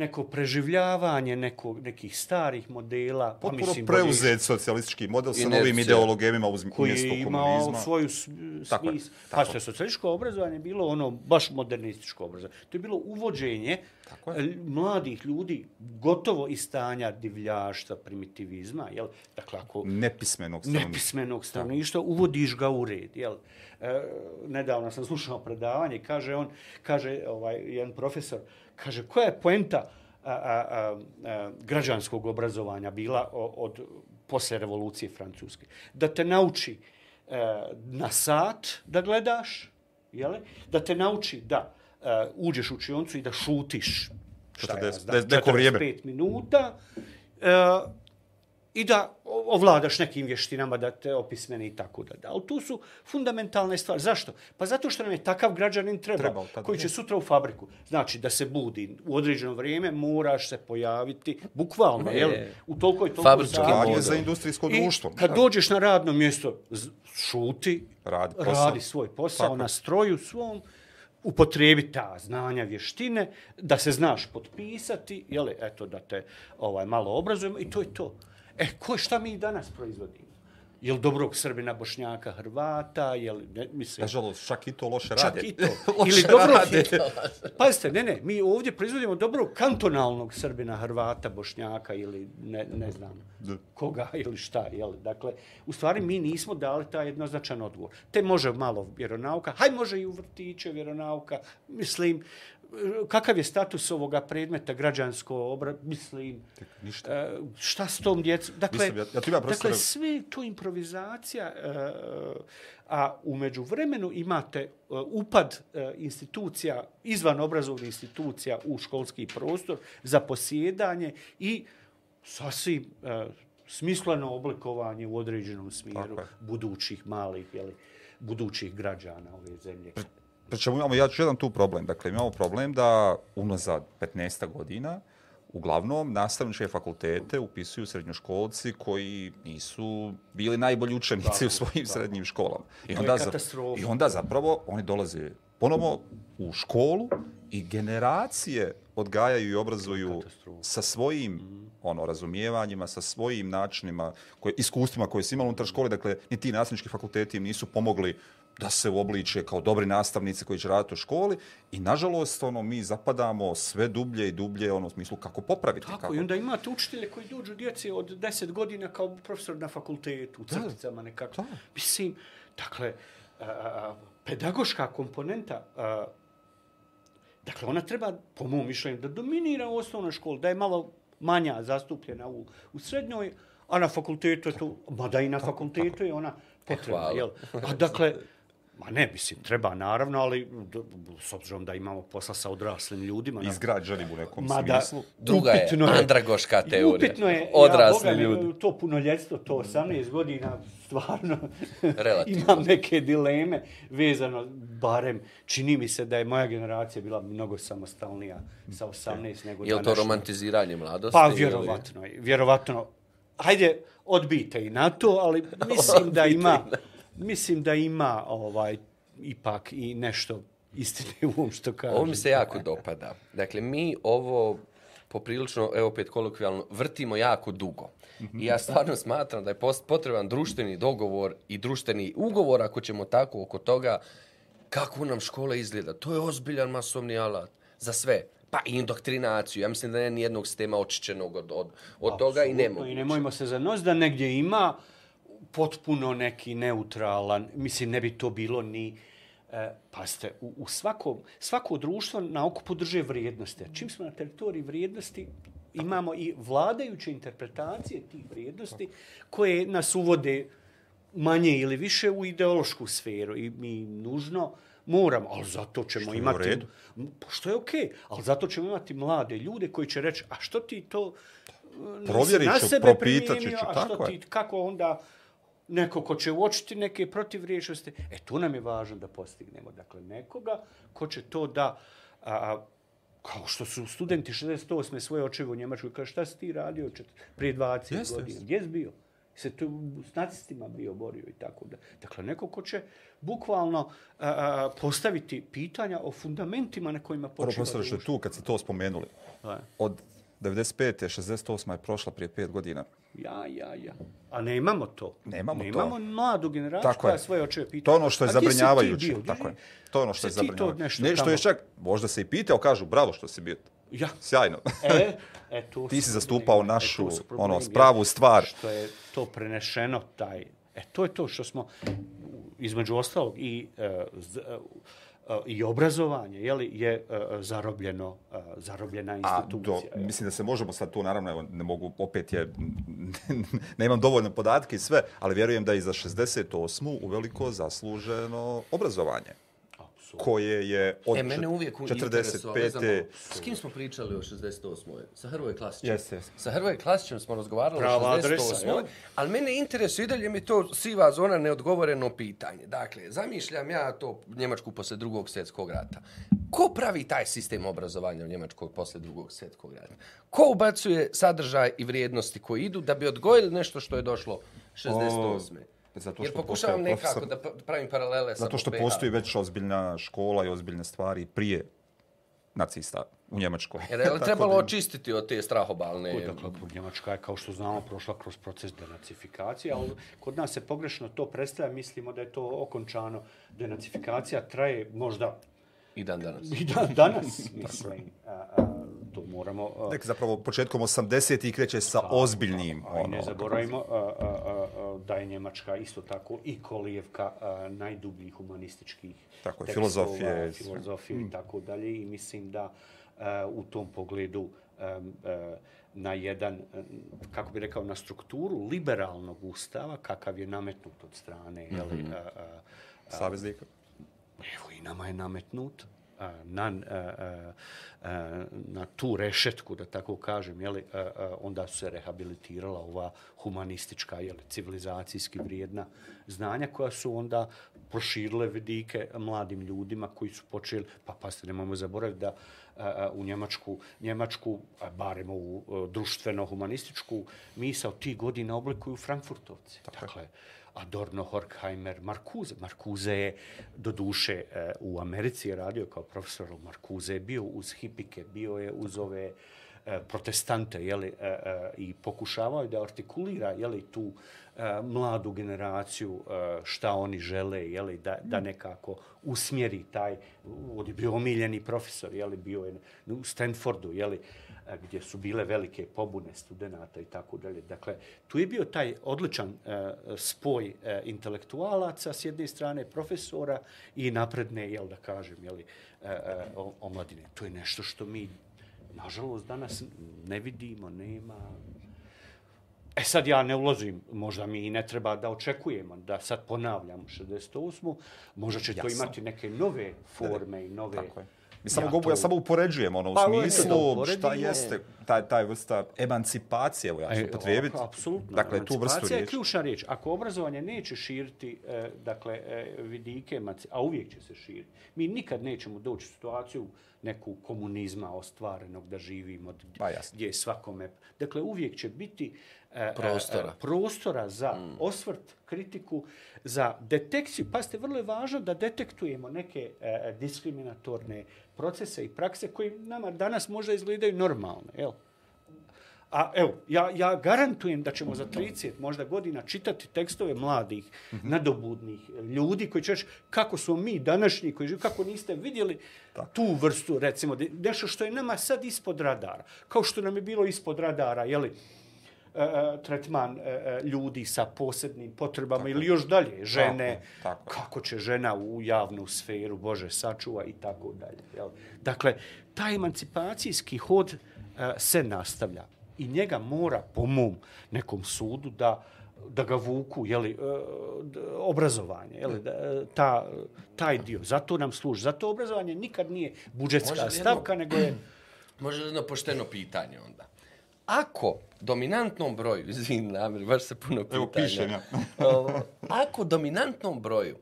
C: neko preživljavanje neko, nekih starih modela.
A: Pa Potpuno mislim, preuzet socijalistički model sa novim ideologijama uz mjesto komunizma. Koji je imao
C: svoju smis. Pa što je socijalističko obrazovanje bilo ono baš modernističko obrazovanje. To je bilo uvođenje Tako je. mladih ljudi gotovo iz stanja divljaštva, primitivizma. Jel? Dakle, ako
A: nepismenog
C: stanovništva. Nepismenog stanovništva, uvodiš ga u red. Jel? E, nedavno sam slušao predavanje, kaže on, kaže ovaj, jedan profesor, kaže, koja je poenta a, a, a, a, građanskog obrazovanja bila od posle revolucije francuske? Da te nauči a, e, na sat da gledaš, jele? da te nauči da a, uđeš u učioncu i da šutiš šta
A: 40,
C: ja znam,
A: ne- neko vrijeme.
C: 45 minuta e, i da ovladaš nekim vještinama da te opismeni i tako da. Ali tu su fundamentalne stvari. Zašto? Pa zato što nam je takav građanin treba,
A: Trebao tada,
C: koji će
A: je.
C: sutra u fabriku. Znači da se budi u određeno vrijeme, moraš se pojaviti, bukvalno,
B: Je.
C: jel? U toliko i toliko sati.
B: Model.
A: za industrijsko
C: I
A: društvo.
C: kad
A: Da.
C: dođeš na radno mjesto, šuti,
A: Radi posao.
C: radi svoj posao
A: Tako je.
C: na stroju svom, upotrebi ta znanja, vještine, da se znaš potpisati, jeli, eto, da te ovaj, malo obrazujemo i to je to. E, ko, šta mi danas proizvodimo? Jel dobrog Srbina, Bošnjaka, Hrvata, jel, ne, mislim,
A: Nažalost, čak i to loše
C: čak
A: rade.
C: i to.
B: Loše
C: Ili dobro,
B: rade.
C: pazite, ne, ne, mi ovdje proizvodimo dobrog kantonalnog Srbina, Hrvata, Bošnjaka ili ne, ne znam
A: Da.
C: koga ili šta. Jel? Dakle, u stvari mi nismo dali taj jednoznačan odgovor. Te može malo vjeronauka, haj može i u vrtiće vjeronauka, mislim, kakav je status ovoga predmeta građansko obra, mislim,
A: ništa.
C: e, šta s tom djecom, dakle,
A: Mislim, ja- ja imam
C: dakle, sve to improvizacija, e, a umeđu vremenu imate e, upad e, institucija, izvan obrazovnih institucija u školski prostor za posjedanje i sasvim e, smisleno oblikovanje u određenom smjeru budućih malih, jeli, budućih građana ove zemlje.
A: Pričemu imamo ja ću jedan tu problem. Dakle, imamo problem da unazad 15 godina uglavnom nastavničke fakultete upisuju srednjoškolci koji nisu bili najbolji učenici
C: Tako,
A: u svojim
C: tako.
A: srednjim školama. I onda, za. I onda zapravo oni dolaze ponovo u školu i generacije odgajaju i obrazuju sa svojim ono razumijevanjima, sa svojim načinima, koje, iskustvima koje su imali unutar škole, dakle, ni ti nastavnički fakulteti im nisu pomogli da se uobliče kao dobri nastavnici koji će raditi u školi i nažalost ono mi zapadamo sve dublje i dublje ono u smislu kako popraviti
C: Tako,
A: kako
C: i onda imate učitelje koji dođu djeci od 10 godina kao profesor na fakultetu, u crticama nekako.
A: Da.
C: Mislim, dakle, a, pedagoška komponenta, a, dakle, ona treba, po mom mišljenju, da dominira u osnovnoj školi, da je malo manja zastupljena u, u srednjoj, a na fakultetu je to, mada i na fakultetu je ona potrebna,
B: Hvala.
C: jel? A dakle, Ma ne, mislim, treba naravno, ali s obzirom da imamo posla sa odraslim ljudima.
A: izgrađeni u nekom
C: Mada,
A: smislu.
B: Druga je
C: upitno
B: andragoška teorija.
C: Upitno je,
B: Odrasli
C: ja, Boga,
B: ljudi.
C: to punoljetstvo, to 18 godina, stvarno
B: Relativno.
C: imam neke dileme vezano, barem čini mi se da je moja generacija bila mnogo samostalnija sa 18 nego
B: Je li to romantiziranje mladosti?
C: Pa vjerovatno, je, vjerovatno. Hajde, odbijte i na to, ali mislim da ima, mislim da ima ovaj ipak i nešto istine u ovom što kažem.
B: Ovo mi se jako dopada. Dakle, mi ovo poprilično, evo opet kolokvijalno, vrtimo jako dugo. I ja stvarno smatram da je potreban društveni dogovor i društveni ugovor, ako ćemo tako oko toga, kako nam škola izgleda. To je ozbiljan masovni alat za sve. Pa i indoktrinaciju. Ja mislim da nema nijednog sistema očišćenog od, od, od toga i nemamo.
C: I nemojmo se zanos da negdje ima potpuno neki neutralan, mislim ne bi to bilo ni E, pazite, u, u svakom, svako društvo na okupu drže vrijednosti. A čim smo na teritoriji vrijednosti, imamo i vladajuće interpretacije tih vrijednosti koje nas uvode manje ili više u ideološku sferu i mi nužno moramo, ali zato ćemo
A: Što je
C: imati...
A: redu.
C: Pa Što je okej, okay, ali zato ćemo imati mlade ljude koji će reći, a što ti to e,
A: Provjerit ću, propitat ću,
C: primijenio, a
A: tako
C: što
A: je.
C: ti, kako onda neko ko će uočiti neke protivriječnosti, e tu nam je važno da postignemo. Dakle, nekoga ko će to da, a, kao što su studenti 68. svoje očevo u Njemačkoj, kaže šta si ti radio čet- prije 20
A: Jeste,
C: godina?
A: jeste.
C: Gdje si bio? Se tu s nacistima bio borio i tako da. Dakle, neko ko će bukvalno a, a, postaviti pitanja o fundamentima na kojima
A: Prvo
C: počiva
A: što je
C: društvo.
A: tu kad ste to spomenuli.
C: Da.
A: Od 95. 68. je prošla prije 5 godina.
C: Ja, ja, ja. A nemamo to.
A: Nemamo to.
C: nemamo mladu generaciju
A: Tako
C: koja
A: je.
C: svoje očeve pita.
A: To ono što je
C: "A gdje si ti
A: zabrinjavajuće. Tako je. To ono što je zabrinjavajuće.
C: nešto
A: Ne, što
C: tamo-
A: je čak, možda se i pitao, kažu, bravo što si bio.
C: Ja.
A: Sjajno.
C: E, e, tu
A: Ti si zastupao
C: problemi.
A: našu,
C: E, su
A: ono,
C: problemi,
A: pravu
C: ja.
A: stvar.
C: Što je to prenešeno, taj... E, to je to što smo, između ostalog, i, e, e, e, i obrazovanje, je, li, je zarobljeno, zarobljena
A: A
C: institucija.
A: do,
C: je.
A: mislim da se možemo sad tu, naravno, evo, ne mogu, opet je, nemam dovoljno podatke i sve, ali vjerujem da i za 68. uveliko zasluženo obrazovanje. Koje je od
B: E, mene uvijek interesovalo, ne znam,
A: 45.
B: s kim smo pričali o 68. Sa Hrvoje Klasićem.
A: Jeste, jeste.
B: Sa Hrvoje Klasićem smo razgovarali
C: Prava
B: o
C: adresa,
B: 68.
C: jel?
B: ali mene interesuje i dalje mi to siva zona neodgovoreno pitanje. Dakle, zamišljam ja to Njemačku posle drugog svjetskog rata. Ko pravi taj sistem obrazovanja u Njemačkoj posle drugog svjetskog rata? Ko ubacuje sadržaj i vrijednosti koji idu da bi odgojili nešto što je došlo 68.
A: Zato
B: Jer
A: što
B: pokušavam
A: postoje
B: nekako
A: profesor-
B: da pa- pravim paralele sa
A: Zato što postoji već ozbiljna škola i ozbiljne stvari prije nacista u Njemačkoj.
B: Jer je trebalo
A: da-
B: očistiti od te strahobalne...
C: Dakle, Njemačka je, kao što znamo, prošla kroz proces denacifikacije, ali kod nas se pogrešno to predstavlja, mislimo da je to okončano. Denacifikacija traje možda
B: I dan danas.
C: i dan danas, mislim. A, a, to moramo...
A: Nek zapravo početkom 80-ih kreće sa ozbiljnim.
C: A i ne
A: ono,
C: zaboravimo a, a, a, a, da je Njemačka isto tako i Kolijevka a, najdubljih humanističkih
A: Tako
C: tekstova,
A: filozofije,
C: filozofije i tako dalje i mislim da a, u tom pogledu a, a, na jedan, kako bi rekao, na strukturu liberalnog ustava, kakav je nametnut od strane, mm -hmm. jeli, a, a,
A: Saveznika.
C: Evo i nama je nametnut na, na tu rešetku, da tako kažem, jeli, onda su se rehabilitirala ova humanistička, jeli, civilizacijski vrijedna znanja koja su onda proširile vidike mladim ljudima koji su počeli, pa pa ste nemojmo zaboraviti da u Njemačku, Njemačku, barem u društveno-humanističku misao tih godina oblikuju Frankfurtovci. Dakle, Adorno, Horkheimer, Marcuse. Marcuse je, do duše, eh, u Americi radio kao profesor, Marcuse je bio uz hipike, bio je uz ove e, protestante, jeli, e, e, i pokušavao da artikulira, jeli, tu e, mladu generaciju, e, šta oni žele, jeli, da, da nekako usmjeri taj, on je bio omiljeni profesor, jeli, bio je u Stanfordu, jeli, gdje su bile velike pobune studenta i tako dalje. Dakle, tu je bio taj odličan spoj intelektualaca s jedne strane, profesora i napredne, jel da kažem, jeli, omladine. To je nešto što mi, nažalost, danas ne vidimo, nema, E sad ja ne ulazim, možda mi i ne treba da očekujemo da sad ponavljamo 68. Možda će to
A: Jasno.
C: imati neke nove forme i nove...
A: Tako je. Mi samo,
C: Ja
A: ja,
C: to-
A: ja samo upoređujem ono, u
C: Pa, ovo je
A: smislu šta jeste taj, taj vrsta emancipacije, evo ja ću
C: E,
A: upotrijebiti.
C: ovako, Apsolutno.
A: Dakle, tu vrstu
C: Emancipacija je
A: riječi.
C: ključna riječ. Ako obrazovanje neće širiti e, dakle, e, vidike, emanci- a uvijek će se širiti, mi nikad nećemo doći u situaciju neku komunizma ostvarenog da živimo,
A: Pa, jasno.
C: gdje je svakome... Dakle, uvijek će biti
B: Prostora.
C: e, prostora za mm. osvrt, kritiku, za detekciju. Pazite, vrlo je važno da detektujemo neke e, diskriminatorne procese i prakse koji nama danas možda izgledaju normalne. Jel? A evo, ja, ja garantujem da ćemo za 30 možda godina čitati tekstove mladih, nadobudnih ljudi koji će reći kako smo mi današnji, koji živi, kako niste vidjeli tu vrstu, recimo, nešto što je nama sad ispod radara. Kao što nam je bilo ispod radara, jeli, e, e, tretman e, e, ljudi sa posebnim potrebama ili još dalje, žene,
A: tako je.
C: kako će žena u javnu sferu, Bože, sačuva i tako dalje. Jel? Dakle, taj emancipacijski hod e, se nastavlja i njega mora, po mom nekom sudu, da da ga vuku, jeli, e, d- obrazovanje, jeli, da, e, ta, taj dio. Zato nam služi. Zato obrazovanje nikad nije budžetska
B: li
C: stavka, nego je
B: Može li jedno pošteno pitanje onda? Ako dominantnom broju, izvin, namjer, baš se puno pitanja.
A: Evo, pišem ja.
B: Ako dominantnom broju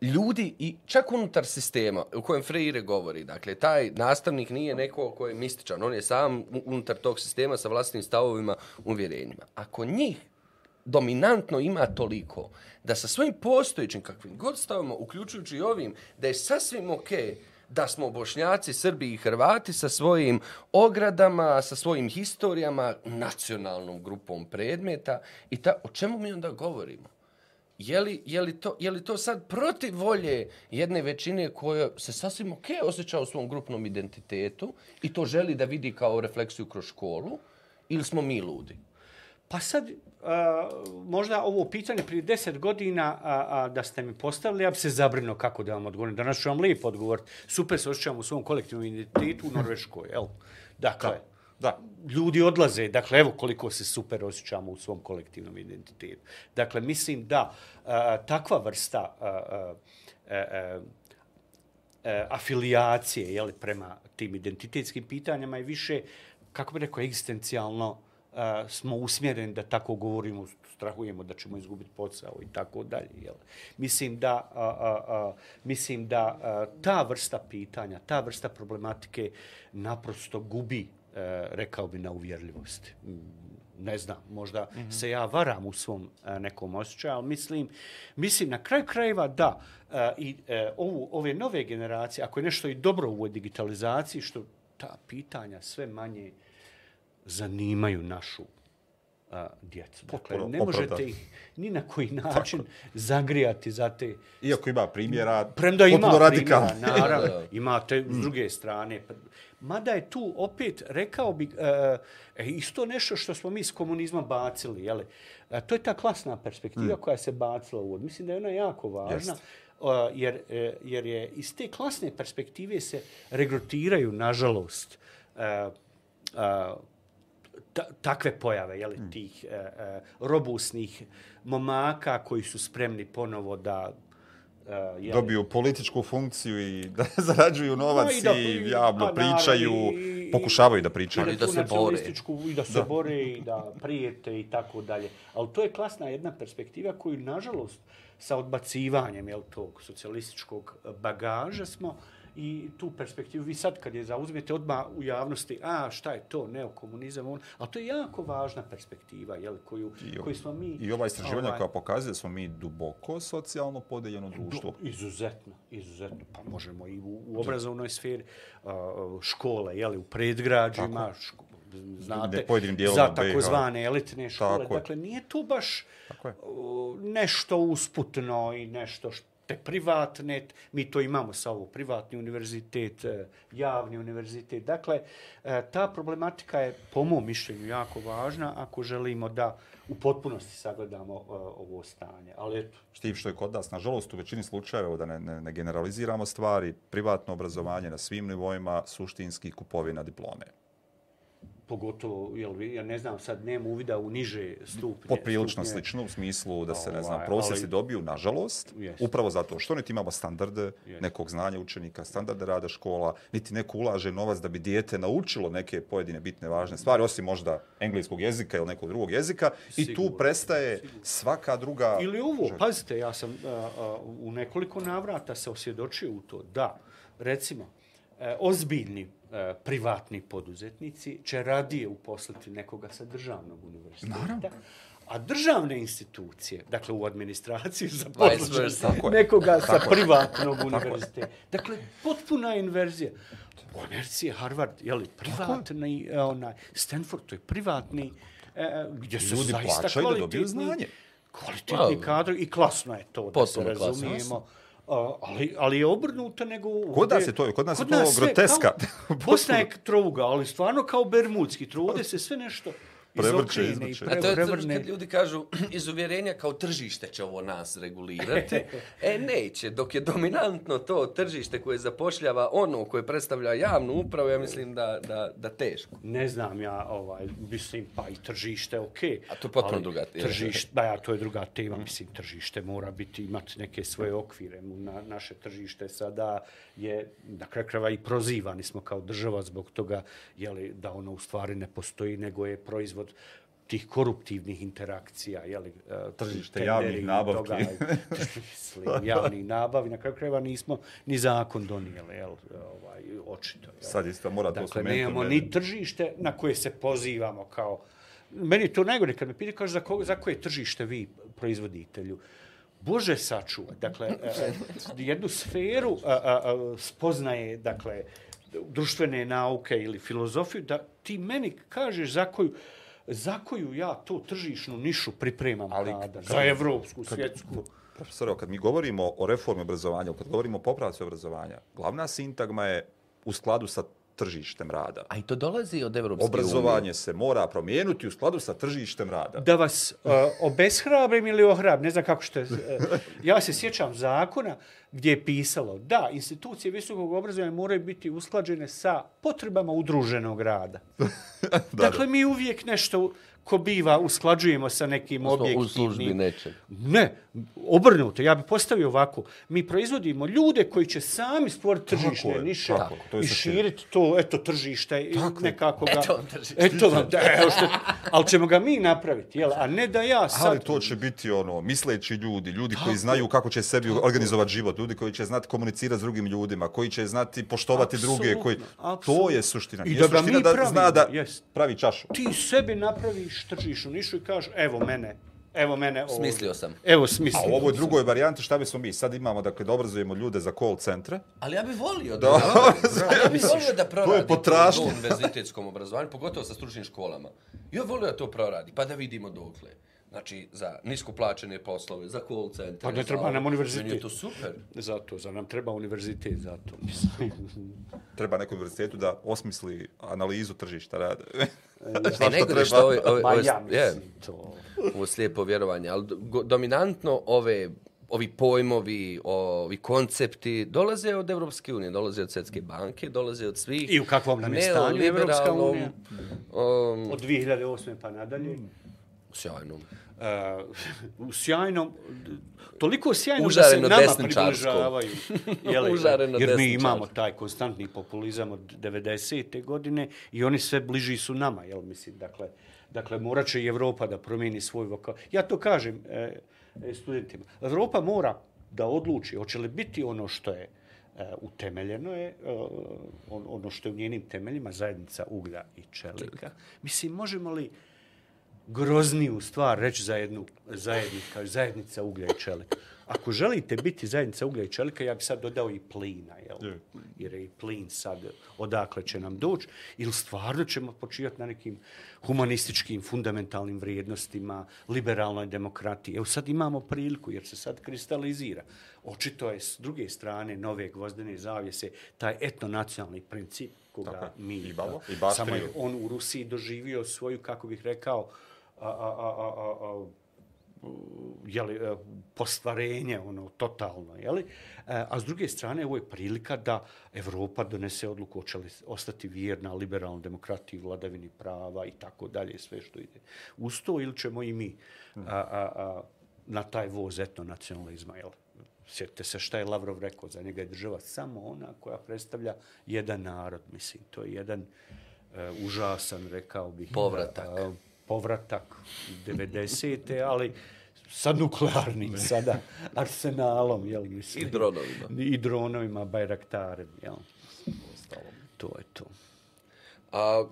B: ljudi i čak unutar sistema u kojem Freire govori, dakle, taj nastavnik nije neko ko je mističan, on je sam unutar tog sistema sa vlastnim stavovima, uvjerenjima. Ako njih dominantno ima toliko da sa svojim postojećim kakvim god stavimo, uključujući i ovim, da je sasvim okej da smo bošnjaci, srbi i hrvati sa svojim ogradama, sa svojim historijama, nacionalnom grupom predmeta i ta, o čemu mi onda govorimo? Je li, je, li to, je li to sad protiv volje jedne većine koja se sasvim ok osjeća u svom grupnom identitetu i to želi da vidi kao refleksiju kroz školu ili smo mi ludi?
C: Pa sad, a, možda ovo pitanje prije deset godina a, a, da ste mi postavili, ja bi se zabrinuo kako da vam odgovorim. Danas ću vam lijepo odgovoriti. Super se osjećam u svom kolektivnom identitetu u Norveškoj. Jel? Dakle,
A: Da.
C: ljudi odlaze, dakle, evo koliko se super osjećamo u svom kolektivnom identitetu. Dakle, mislim da a, takva vrsta a, a, a, a, e, afilijacije jeli, prema tim identitetskim pitanjima i više, kako bi rekao, egzistencijalno e, smo usmjereni da tako govorimo, strahujemo da ćemo izgubiti posao i tako dalje. Jel. Mislim da, a, a, a, mislim da a, ta vrsta pitanja, ta vrsta problematike naprosto gubi, a, rekao bi, na uvjerljivosti. Mm, Ne znam, možda mm -hmm. se ja varam u svom a, nekom osjećaju, ali mislim, mislim na kraju krajeva da a, i a, ovu, ove nove generacije, ako je nešto i dobro u ovoj digitalizaciji, što ta pitanja sve manje zanimaju našu a, djecu. Dakle,
A: Potpuno
C: ne možete ih ni na koji način zagrijati za te...
A: Iako ima primjera,
C: Premda ima
A: radikalni.
C: primjera, naravno,
B: Da, da.
C: imate s druge strane. Mada je tu opet, rekao bi, e, e, isto nešto što smo mi s komunizmom bacili, jeli? E, to je ta klasna perspektiva koja se bacila u. Mislim da je ona jako važna.
A: Jest.
C: Uh, jer, e, jer je iz te klasne perspektive se regrutiraju, nažalost, uh, uh, ta, takve pojave, jeli,
A: Hmm.
C: tih uh, uh, robusnih momaka koji su spremni ponovo da uh, jeli,
A: Dobiju političku funkciju i da zarađuju novac
C: Ma i da-
A: i javno
C: pa
A: pričaju,
C: i- i-
A: pokušavaju da
C: i
A: pričaju.
B: Ali da se bore.
C: I da se bore i da prijete i tako dalje. Ali to je klasna jedna perspektiva koju, nažalost, sa odbacivanjem jel, tog socijalističkog bagaža smo i tu perspektivu, vi sad kad je zauzmete odmah u javnosti, a šta je to, neokomunizam, on, ali to je jako važna perspektiva, jel, koju,
A: I,
C: koju smo mi...
A: I ova istraživanja
C: ovaj,
A: koja pokazuje da smo mi duboko socijalno podeljeno društvo.
C: Do, izuzetno, izuzetno. Pa možemo i u, u obrazovnoj sferi, a, škole, jeli, u predgrađima, ško, znate, za takozvane elitne škole.
A: Tako
C: dakle, nije tu baš nešto usputno i nešto što te privatne, mi to imamo sa ovo, privatni univerzitet, e, javni univerzitet. Dakle, e, ta problematika je, po mom mišljenju, jako važna ako želimo da u potpunosti sagledamo e, ovo stanje. Ali eto,
A: Štim što je kod nas, nažalost, u većini slučajeva, da ne, ne, ne generaliziramo stvari, privatno obrazovanje na svim nivoima, suštinski kupovina diplome
C: pogotovo, jel, ja ne znam, sad nema uvida u niže stupnje.
A: Poprilično
C: stupnje.
A: slično u smislu da se, ne znam,
C: Ovaj,
A: prosjeci
C: ali-
A: dobiju, nažalost,
C: Jest.
A: upravo zato što niti imamo standarde
C: Jest.
A: nekog znanja učenika, standarde rada škola, niti neko ulaže novac da bi dijete naučilo neke pojedine bitne važne stvari, osim možda engleskog jezika ili nekog drugog jezika, i tu
C: Sigurno,
A: prestaje svaka druga...
C: Ili ovo, pazite, ja sam a, a, u nekoliko navrata se osvjedočio u to da, recimo, ozbiljni e, privatni poduzetnici će radije uposliti nekoga sa državnog univerziteta. Naravno. A državne institucije, dakle u administraciji za
A: je.
C: nekoga sa privatnog univerziteta. Dakle, potpuna inverzija. U Americi je Harvard, je li, privatni, e, onaj, Stanford, to je privatni, e, gdje su
A: Ljudi
C: zaista
A: plaćaju da dobiju
C: kvalitetni-
A: znanje.
C: Kvalitetni
B: Pa,
C: kadrovi i klasno je to, da se
B: potpuno klasno.
C: A, ali, ali je obrnuto nego...
A: Kod nas
C: ovdje-
A: je to- kod nas je to
C: sve
A: groteska.
C: Kao, Bosna je trouga, ali stvarno kao bermudski. Trude se sve nešto
A: Prevrće,
C: izokrene i
A: izvrće.
B: A to je
C: prevrne.
B: kad ljudi kažu iz uvjerenja kao tržište će ovo nas regulirati. E, neće. Dok je dominantno to tržište koje zapošljava ono koje predstavlja javnu upravu, ja mislim da, da, da teško.
C: Ne znam ja, ovaj, mislim, pa i tržište, okej.
B: A to je potpuno druga tema.
C: Tržište, da, ja, to je druga tema, mislim, tržište mora biti, imati neke svoje okvire. Na, naše tržište sada je, na kraju krajeva i prozivani smo kao država zbog toga, jeli, da ono u stvari ne postoji, nego je proizvod tih koruptivnih interakcija, jeli, e,
A: Tržište javnih nabavki.
C: toga, mislim, javnih nabavi, na kraju krajeva nismo ni zakon donijeli, jel, ovaj, očito. Jel.
A: Sad isto mora to
C: Dakle,
A: spomenuti.
C: nemamo ni tržište na koje se pozivamo kao... Meni je to najgore kad me pita, kaže, za, ko, za koje tržište vi proizvoditelju? Bože sačuva. Dakle, e, e, jednu sferu a, a, a, spoznaje, dakle, društvene nauke ili filozofiju, da ti meni kažeš za koju, za koju ja to tržišnu nišu pripremam
A: Ali
C: kada,
A: kad-
C: za evropsku, svjetsku.
A: Profesor, kad mi govorimo o reformi obrazovanja, kad govorimo o popravci obrazovanja, glavna sintagma je u skladu sa tržištem rada.
B: A i to dolazi od Evropske
A: Obrazovanje se mora promijenuti u skladu sa tržištem rada.
C: da vas uh, obeshrabrim ili ohrabrim, ne znam kako što je. Uh, ja se sjećam zakona gdje je pisalo da institucije visokog obrazovanja moraju biti usklađene sa potrebama udruženog rada.
A: da,
C: dakle, mi uvijek nešto, ko biva, usklađujemo sa nekim objektivnim...
B: u službi nečeg.
C: Ne, obrnuto. Ja bih postavio ovako. Mi proizvodimo ljude koji će sami stvoriti
A: Tako
C: tržišne
A: je,
C: niše
A: tako, to je
C: i širiti to, eto, tržište i
A: Tako
C: nekako ga...
B: Eto vam tržište.
C: Eto vam, da, evo što, ali ćemo ga mi napraviti, jel? A ne da ja sad...
A: Ali to će biti ono, misleći ljudi, ljudi koji znaju kako će sebi organizovati život, ljudi koji će znati komunicirati s drugim ljudima, koji će znati poštovati druge, koji...
C: Apsolutno,
A: To je suština.
C: I da ga mi
A: da
C: pravimo,
A: zna da
C: jest.
A: pravi čašu.
C: Ti sebi napraviš tržišnu nišu i kažeš, evo mene, evo mene ovdje.
B: Smislio sam.
C: Evo,
A: A
C: smislio.
A: u ovoj drugoj varijanti šta bismo mi? Sad imamo, dakle, da obrazujemo ljude za call centre.
B: Ali ja bih volio da, da, ja bih volio da proradi to u univerzitetskom obrazovanju, pogotovo sa stručnim školama. Ja bih volio da to proradi, pa da vidimo dokle. Znači, za nisko plaćene poslove, za call centre.
C: Pa ne treba nam univerzitet.
B: Meni je to super.
C: Zato, za nam treba univerzitet, zato.
A: Treba nekom univerzitetu da osmisli analizu tržišta rada.
B: E, nego što ovo, ovo,
C: Ma
B: ovo,
C: ja
B: je,
C: to.
B: ovo slijepo vjerovanje, ali go- dominantno ove ovi pojmovi, ovi koncepti dolaze od Evropske unije, dolaze od Svjetske banke, dolaze od svih
C: I u kakvom nam je stanju Evropska unija?
B: Um,
C: Od 2008. pa nadalje.
B: sjajnom.
C: Uh, u sjajnom, toliko sjajno
B: Užareno
C: da se nama približavaju. Jeli,
B: Užareno
C: jer mi imamo taj konstantni populizam od 90. godine i oni sve bliži su nama. Jel, mislim, dakle, dakle, morat će i Evropa da promijeni svoj vokal. Ja to kažem e, e, studentima. Evropa mora da odluči hoće li biti ono što je e, utemeljeno je, e, on, ono što je u njenim temeljima, zajednica uglja i čelika. Mislim, možemo li grozniju stvar reći za jednu zajednika, zajednica uglja i čelika. Ako želite biti zajednica uglja i čelika, ja bi sad dodao i plina, jel?
A: Je.
C: Jer je i plin sad odakle će nam doći, ili stvarno ćemo počivati na nekim humanističkim, fundamentalnim vrijednostima, liberalnoj demokratiji. Evo sad imamo priliku, jer se sad kristalizira. Očito je s druge strane nove gvozdene zavjese taj etnonacionalni princip koga
A: Tako
C: mi
A: I Babo,
C: a,
A: i Baš
C: samo je on u Rusiji doživio svoju, kako bih rekao, a, a, a, a, a, a, jeli, e, postvarenje, ono, totalno, jeli? E, A s druge strane, ovo je prilika da Evropa donese odluku hoće li ostati vjerna liberalnoj demokratiji, vladavini prava i tako dalje, sve što ide. Uz to ili ćemo i mi a, a, a, na taj voz etnonacionalizma, jel? Sjetite se šta je Lavrov rekao, za njega je država samo ona koja predstavlja jedan narod, mislim, to je jedan e, užasan, rekao bih.
B: Povratak.
C: a, povratak 90. ali sa nuklearnim sada arsenalom, jel mislim.
B: I dronovima.
C: I dronovima, bajraktarem, jel. To je to.
B: A,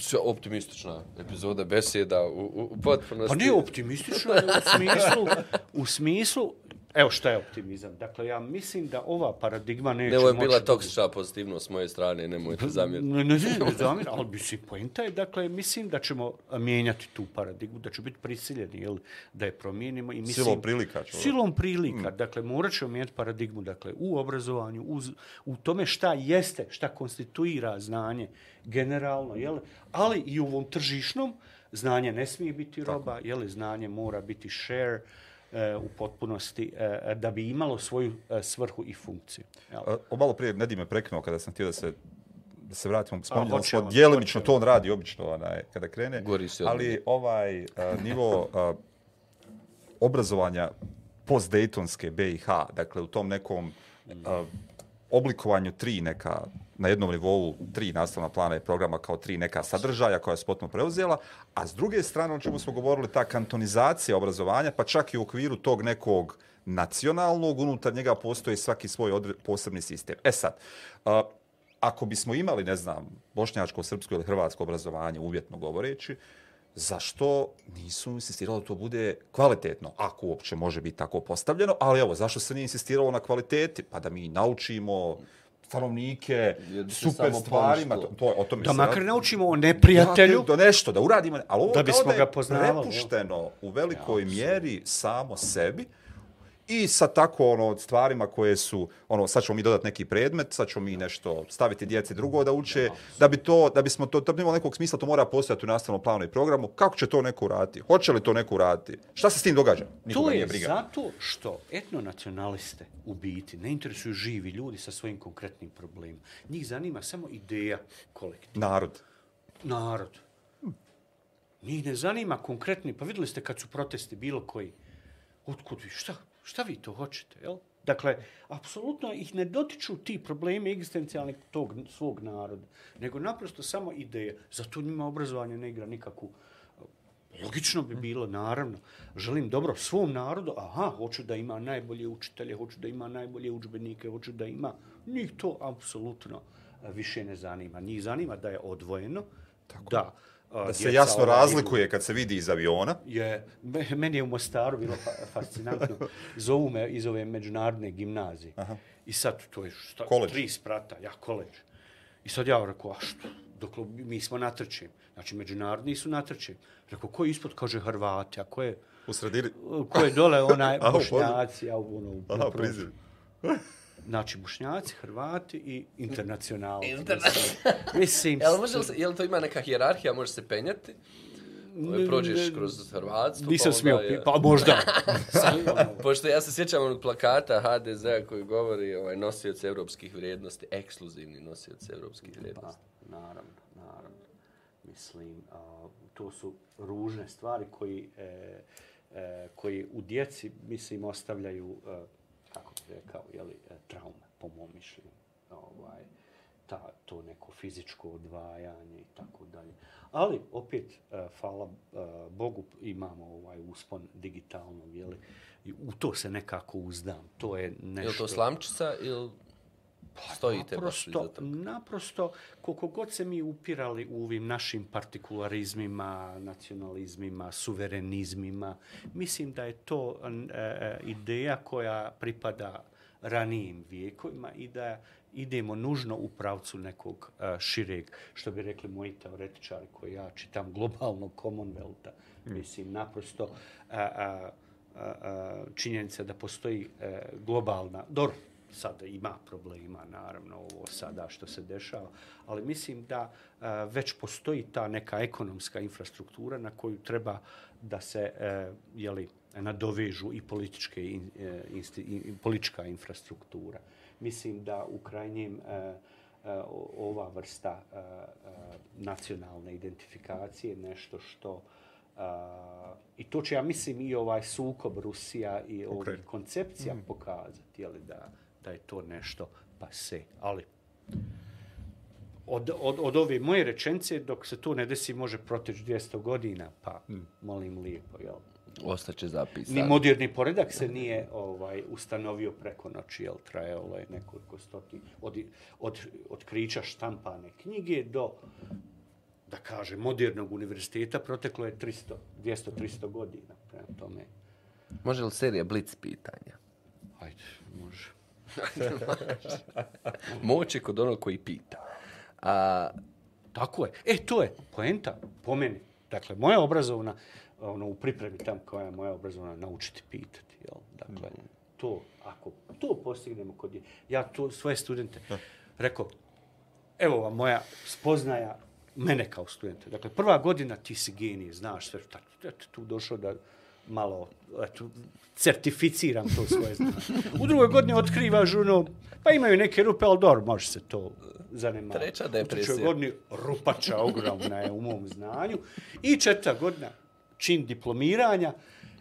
B: sve optimistična epizoda beseda u, u, u potpunosti.
C: Pa nije optimistično je u smislu, u smislu, evo šta je optimizam. Dakle, ja mislim da ova paradigma neće
B: Ne, ovo je
C: moći
B: bila
C: da-
B: toksična pozitivnost s moje strane, nemojte zamjeriti.
C: Ne, ne, ne, ne zamjer, ali bi si poenta je, dakle, mislim da ćemo mijenjati tu paradigmu, da će biti prisiljeni, jel, da je promijenimo. I mislim,
A: Silom prilika ćemo.
C: Silom prilika, dakle, morat ćemo mijenjati paradigmu, dakle, u obrazovanju, u, u tome šta jeste, šta konstituira znanje generalno, jel, ali i u ovom tržišnom, znanje ne smije biti roba, jel, znanje mora biti share, u potpunosti e, da bi imalo svoju e, svrhu i funkciju. Jel?
A: A, O, malo prije Nedi me prekinuo kada sam htio da se da se vratimo, spominjali
C: hoćemo,
A: smo djelimično, to on radi obično onaj, kada krene,
B: Gori se od
A: ali ovaj a, nivo a, obrazovanja post-Daytonske BiH, dakle u tom nekom a, oblikovanju tri neka, na jednom nivou tri nastavna plana i programa kao tri neka sadržaja koja je spotno preuzela, a s druge strane, o čemu smo govorili, ta kantonizacija obrazovanja, pa čak i u okviru tog nekog nacionalnog, unutar njega postoji svaki svoj odre, posebni sistem. E sad, a, ako bismo imali, ne znam, bošnjačko, srpsko ili hrvatsko obrazovanje, uvjetno govoreći, zašto nisu insistirali da to bude kvalitetno, ako uopće može biti tako postavljeno, ali evo, zašto se nije insistiralo na kvaliteti? Pa da mi naučimo stanovnike super
B: samo
A: stvarima, to, to, o tome
C: Da
A: se
C: makar
A: radi.
C: naučimo o neprijatelju,
A: Da, nešto, da uradimo, ali ovo
C: Da
A: da
C: bismo ga
A: je
C: poznavali, jel?
A: prepušteno u velikoj mjeri samo sebi i sa tako ono stvarima koje su ono sad ćemo mi dodati neki predmet, sad ćemo mi nešto staviti djeci drugo da uče, da bi to da bismo to da nekog smisla, to mora postojati u nastavnom planu i programu. Kako će to neko uraditi? Hoće li to neko uraditi? Šta se s tim događa? Nikoga
C: To je
A: briga.
C: zato što etnonacionaliste u biti ne interesuju živi ljudi sa svojim konkretnim problemima. Njih zanima samo ideja kolektiva.
A: Narod.
C: Narod. Njih ne zanima konkretni, pa vidjeli ste kad su protesti bilo koji. Otkud vi, šta, šta vi to hoćete, jel? Dakle, apsolutno ih ne dotiču ti problemi egzistencijalni tog svog naroda, nego naprosto samo ideje. Zato njima obrazovanje ne igra nikakvu Logično bi bilo, naravno. Želim dobro svom narodu, aha, hoću da ima najbolje učitelje, hoću da ima najbolje učbenike, hoću da ima... Njih to apsolutno e, više ne zanima. Njih zanima da je odvojeno, Tako. da...
A: Da se jasno ovaj, razlikuje kad se vidi iz aviona.
C: Je, meni je u Mostaru bilo fascinantno. Zovu me iz ove međunarodne gimnazije. Aha. I sad to je šta, tri sprata, ja koleđ. I sad ja rekao, a što? Dok mi smo natrčeni. Znači, međunarodni su natrčeni. Rekao, ko je ispod, kaže Hrvati, a ko je...
A: U sredini?
C: Ko je dole, onaj, Bošnjaci, a ono...
A: Aha, prizir.
C: Znači, Bošnjaci, Hrvati i internacionalni.
B: Internacionalni. Mislim... Jel, može se, jel to ima neka hijerarhija, može se penjati? prođeš kroz Hrvatstvo.
C: Nisam pa smio, je... pa možda.
B: Pošto ja se sjećam onog plakata HDZ koji govori ovaj, nosioc evropskih vrijednosti, ekskluzivni nosioc evropskih vrijednosti.
C: Pa, naravno, naravno. Mislim, a, to su ružne stvari koji, e, e, koji u djeci, mislim, ostavljaju, e, kako bih rekao, jeli, e, traume, po mom mišljenju. Ovaj, ta, to neko fizičko odvajanje i tako dalje. Ali, opet, e, hvala e, Bogu, imamo ovaj uspon digitalno, jeli, i u to se nekako uzdam. To je nešto...
B: Je to slamčica ili stojite
C: naprosto,
B: baš
C: Naprosto, koliko god se mi upirali u ovim našim partikularizmima, nacionalizmima, suverenizmima, mislim da je to e, ideja koja pripada ranijim vijekovima i da idemo nužno u pravcu nekog e, šireg, što bi rekli moji teoretičari koji ja čitam globalnog Commonwealtha. Mm. Mislim, naprosto a, a, činjenica da postoji e, globalna, dobro, sada ima problema, naravno, ovo sada što se dešava, ali mislim da a, već postoji ta neka ekonomska infrastruktura na koju treba da se, a, jeli, nadovežu i političke, in, insti, in, politička infrastruktura. Mislim da u krajnjem a, a, ova vrsta a, a, nacionalne identifikacije nešto što Uh, I to će, ja mislim, i ovaj sukob Rusija i ovih okay. koncepcija mm. pokazati, jeli, da, da je to nešto pa se. Ali od, od, od ove moje rečence, dok se to ne desi, može proteći 200 godina, pa hmm. molim lijepo, jel?
B: Ostaće zapis.
C: Ni moderni poredak se nije ovaj ustanovio preko noći, jel trajalo je nekoliko stoti od, od, od kriča štampane knjige do da kaže modernog univerziteta proteklo je 300 200 300 godina prema tome
B: može li serija blic pitanja
C: ajde može
B: Moć je kod onog koji pita. A,
C: Tako je. E, to je poenta po meni. Dakle, moja obrazovna, ono, u pripremi tam koja je moja obrazovna, naučiti pitati. Jel? Dakle, mm. to, ako to postignemo kod je, ja to svoje studente rekao, evo vam moja spoznaja mene kao studenta. Dakle, prva godina ti si genije, znaš sve, tu došao da malo eto, certificiram to svoje znanje. U drugoj godini otkrivaš ono, pa imaju neke rupe, ali dobro, može se to zanimati.
B: Treća depresija. U trećoj
C: godini rupača ogromna je u mom znanju. I četvrta godina, čin diplomiranja,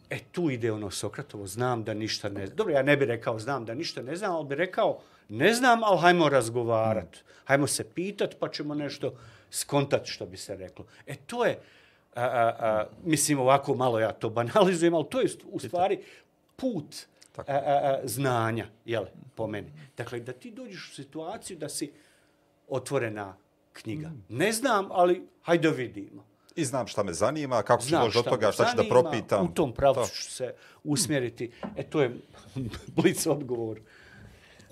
C: e tu ide ono Sokratovo, znam da ništa ne znam. Dobro, ja ne bih rekao znam da ništa ne znam, ali bih rekao ne znam, ali hajmo razgovarat. Hajmo se pitat, pa ćemo nešto skontat, što bi se reklo. E to je, a, a, a, mislim ovako malo ja to banalizujem, ali to je u stvari put a, a, a, znanja, jel, po meni. Dakle, da ti dođeš u situaciju da si otvorena knjiga. Mm. Ne znam, ali hajde vidimo.
A: I znam šta me zanima, kako ću doći do toga, šta ću da propitam.
C: U tom pravcu ću se usmjeriti. E, to je blic odgovor.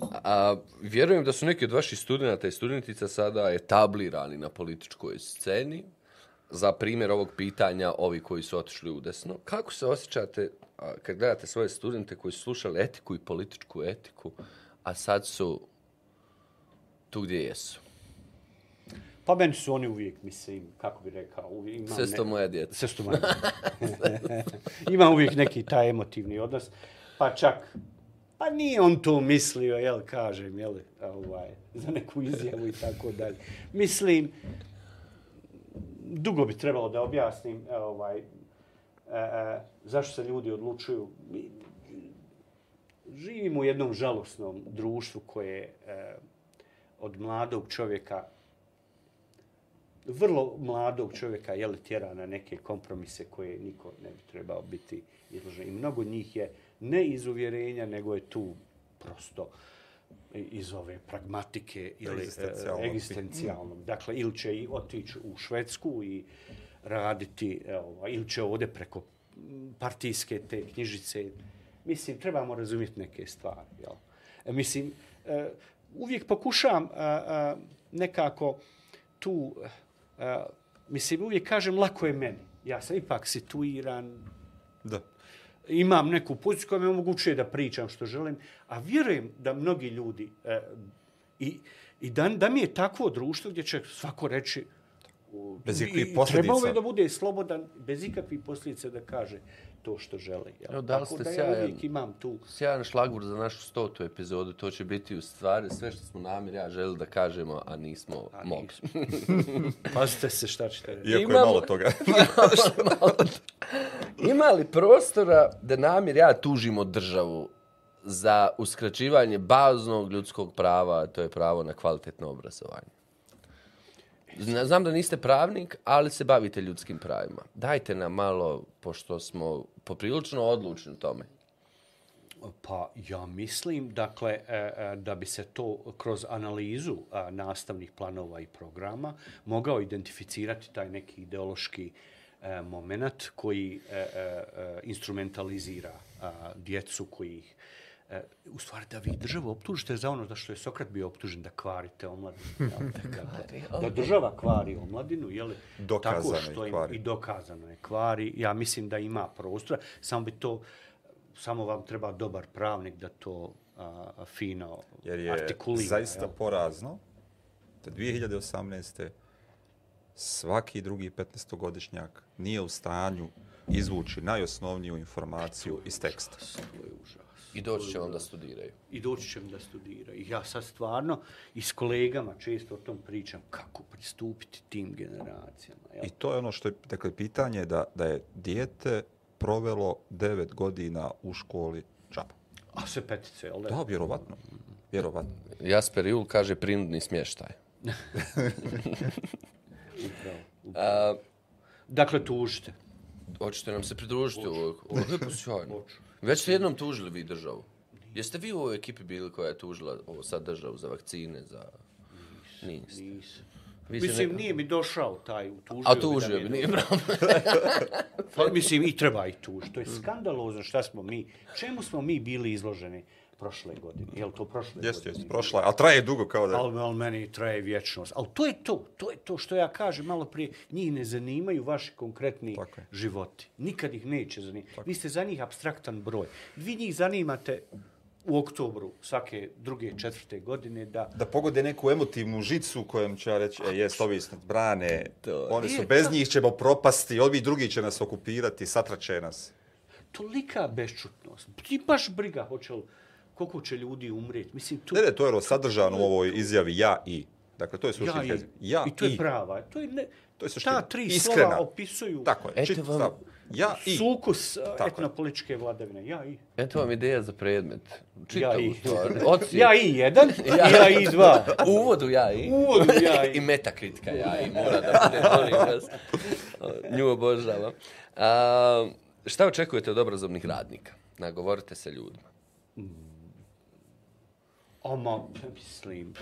B: A, vjerujem da su neki od vaših studenta i studentica sada etablirani na političkoj sceni za primjer ovog pitanja, ovi koji su otišli u desno, kako se osjećate kad gledate svoje studente koji su slušali etiku i političku etiku, a sad su tu gdje jesu?
C: Pa meni su oni uvijek, mislim, kako bi rekao, uvijek
B: imam... Sesto ne... moja djeca.
C: Sesto moja Ima uvijek neki taj emotivni odnos, pa čak, pa nije on to mislio, jel, kažem, jel, ovaj, za neku izjavu i tako dalje. Mislim, dugo bi trebalo da objasnim e, ovaj, e, e, zašto se ljudi odlučuju. Mi živimo u jednom žalosnom društvu koje e, od mladog čovjeka vrlo mladog čovjeka je li tjera na neke kompromise koje niko ne bi trebao biti izložen. I mnogo njih je ne iz uvjerenja, nego je tu prosto iz ove pragmatike ili
A: Egzistencijalnog.
C: egzistencijalnog. Dakle, ili će i otići u Švedsku i raditi, evo, ili će ovdje preko partijske te knjižice. Mislim, trebamo razumjeti neke stvari. Jel? E, mislim, e, uvijek pokušam nekako tu, mislim, uvijek kažem, lako je meni. Ja sam ipak situiran,
A: Da.
C: Imam neku poziciju koja mi omogućuje da pričam što želim, a vjerujem da mnogi ljudi e, i, i da, da mi je takvo društvo gdje će svako reći
A: Bez ikakvih posljedica.
C: Trebao je da bude slobodan, bez ikakvih posljedica da kaže to što želi. Jel?
B: Evo, dali
C: Tako
B: ste
C: da ja
B: sjajan-
C: uvijek imam tu
B: Sjajan šlagur za našu stotu epizodu. To će biti u stvari sve što smo namir ja želi da kažemo, a nismo
C: A
B: mogli.
C: Pazite se šta ćete reći.
A: Iako je
B: Imamo-
A: malo toga.
B: Ima li prostora da namir ja tužimo državu za uskraćivanje baznog ljudskog prava, a to je pravo na kvalitetno obrazovanje? Zna- Znam da niste pravnik, ali se bavite ljudskim pravima. Dajte nam malo, pošto smo poprilično odlučni u tome.
C: Pa ja mislim, dakle, e, e, da bi se to kroz analizu e, nastavnih planova i programa mogao identificirati taj neki ideološki moment koji instrumentalizira djecu koji ih e, u stvari da vi državu optužite za ono da što je Sokrat bio optužen da kvarite omladinu. jel? Dakle, da država kvari omladinu, je li?
A: Dokazano
C: tako što im,
A: kvari.
C: I dokazano je kvari. Ja mislim da ima prostora, samo bi to samo vam treba dobar pravnik da to a, a, fino
A: Jer je
C: artikulira.
A: zaista
C: jel?
A: porazno da 2018. svaki drugi 15-godišnjak nije u stanju izvući najosnovniju informaciju iz teksta.
C: To je užas.
B: I doći će onda studiraju.
C: I doći ćem da studira. I ja sad stvarno i s kolegama često o tom pričam kako pristupiti tim generacijama. Jel?
A: I to je ono što je, dakle, pitanje je da, da je dijete provelo 9 godina u školi džaba.
C: A sve petice, jel da?
A: Da, vjerovatno. Vjerovatno.
B: Jasper Jul kaže prinudni smještaj.
C: Upravo.
B: A,
C: Dakle, tužite.
B: hoćete nam se pridružiti u ovoj- ovo je sjajno. Već ste jednom tužili vi državu. Jeste vi u ovoj ekipi bili koja je tužila ovo sad državu za vakcine, za... Niste.
C: Nisam.
B: Vi
C: Mislim,
B: ne-
C: nije mi došao taj tužio.
B: A tužio bi,
C: je
B: nije problem.
C: Pa, mislim, i treba i tuž. To je skandalozno šta smo mi, čemu smo mi bili izloženi prošle godine. Je li to prošle
A: Jeste,
C: godine?
A: jeste, prošla je, ali traje dugo kao da...
C: Ali, ali meni traje vječnost. Ali to je to, to je to što ja kažem malo prije. Njih ne zanimaju vaši konkretni
A: Tako je.
C: životi. Nikad ih neće zanimati. Vi ste za njih abstraktan broj. Vi njih zanimate u oktobru svake druge, četvrte godine da
A: da pogode neku emotivnu žicu kojom će ja reći, e, jest, ovi nas brane,
B: To-
A: oni su,
C: E,
A: bez
C: to-
A: njih ćemo propasti, ovi drugi će nas okupirati, satraće nas.
C: tolika beščutnost. Ti baš briga hoće li, koliko će ljudi umrijeti. Mislim, tu,
A: Ne, ne, to je ono sadržano u ovoj izjavi ja i. Dakle, to je
C: ja
A: suštinska
C: i.
A: Ja
C: I to je prava. To je, ne,
A: To je suština.
C: ta tri
A: Iskrena.
C: slova opisuju
A: Tako je,
B: Eto
A: čit
B: vam-
A: stav. Ja i.
C: sukus
A: Tako
C: etnopolitičke vladavine. Ja i.
B: Eto vam ideja za predmet. Čitavu
C: Ja i.
B: stvar. Ocijep.
C: Ja i jedan, ja, i dva.
B: U uvodu ja i.
C: Uvodu ja i.
B: I metakritika ja i. Mora da bude, molim vas. Nju obožavam. A, šta očekujete od obrazovnih radnika? Nagovorite se ljudima.
C: Oma, mislim,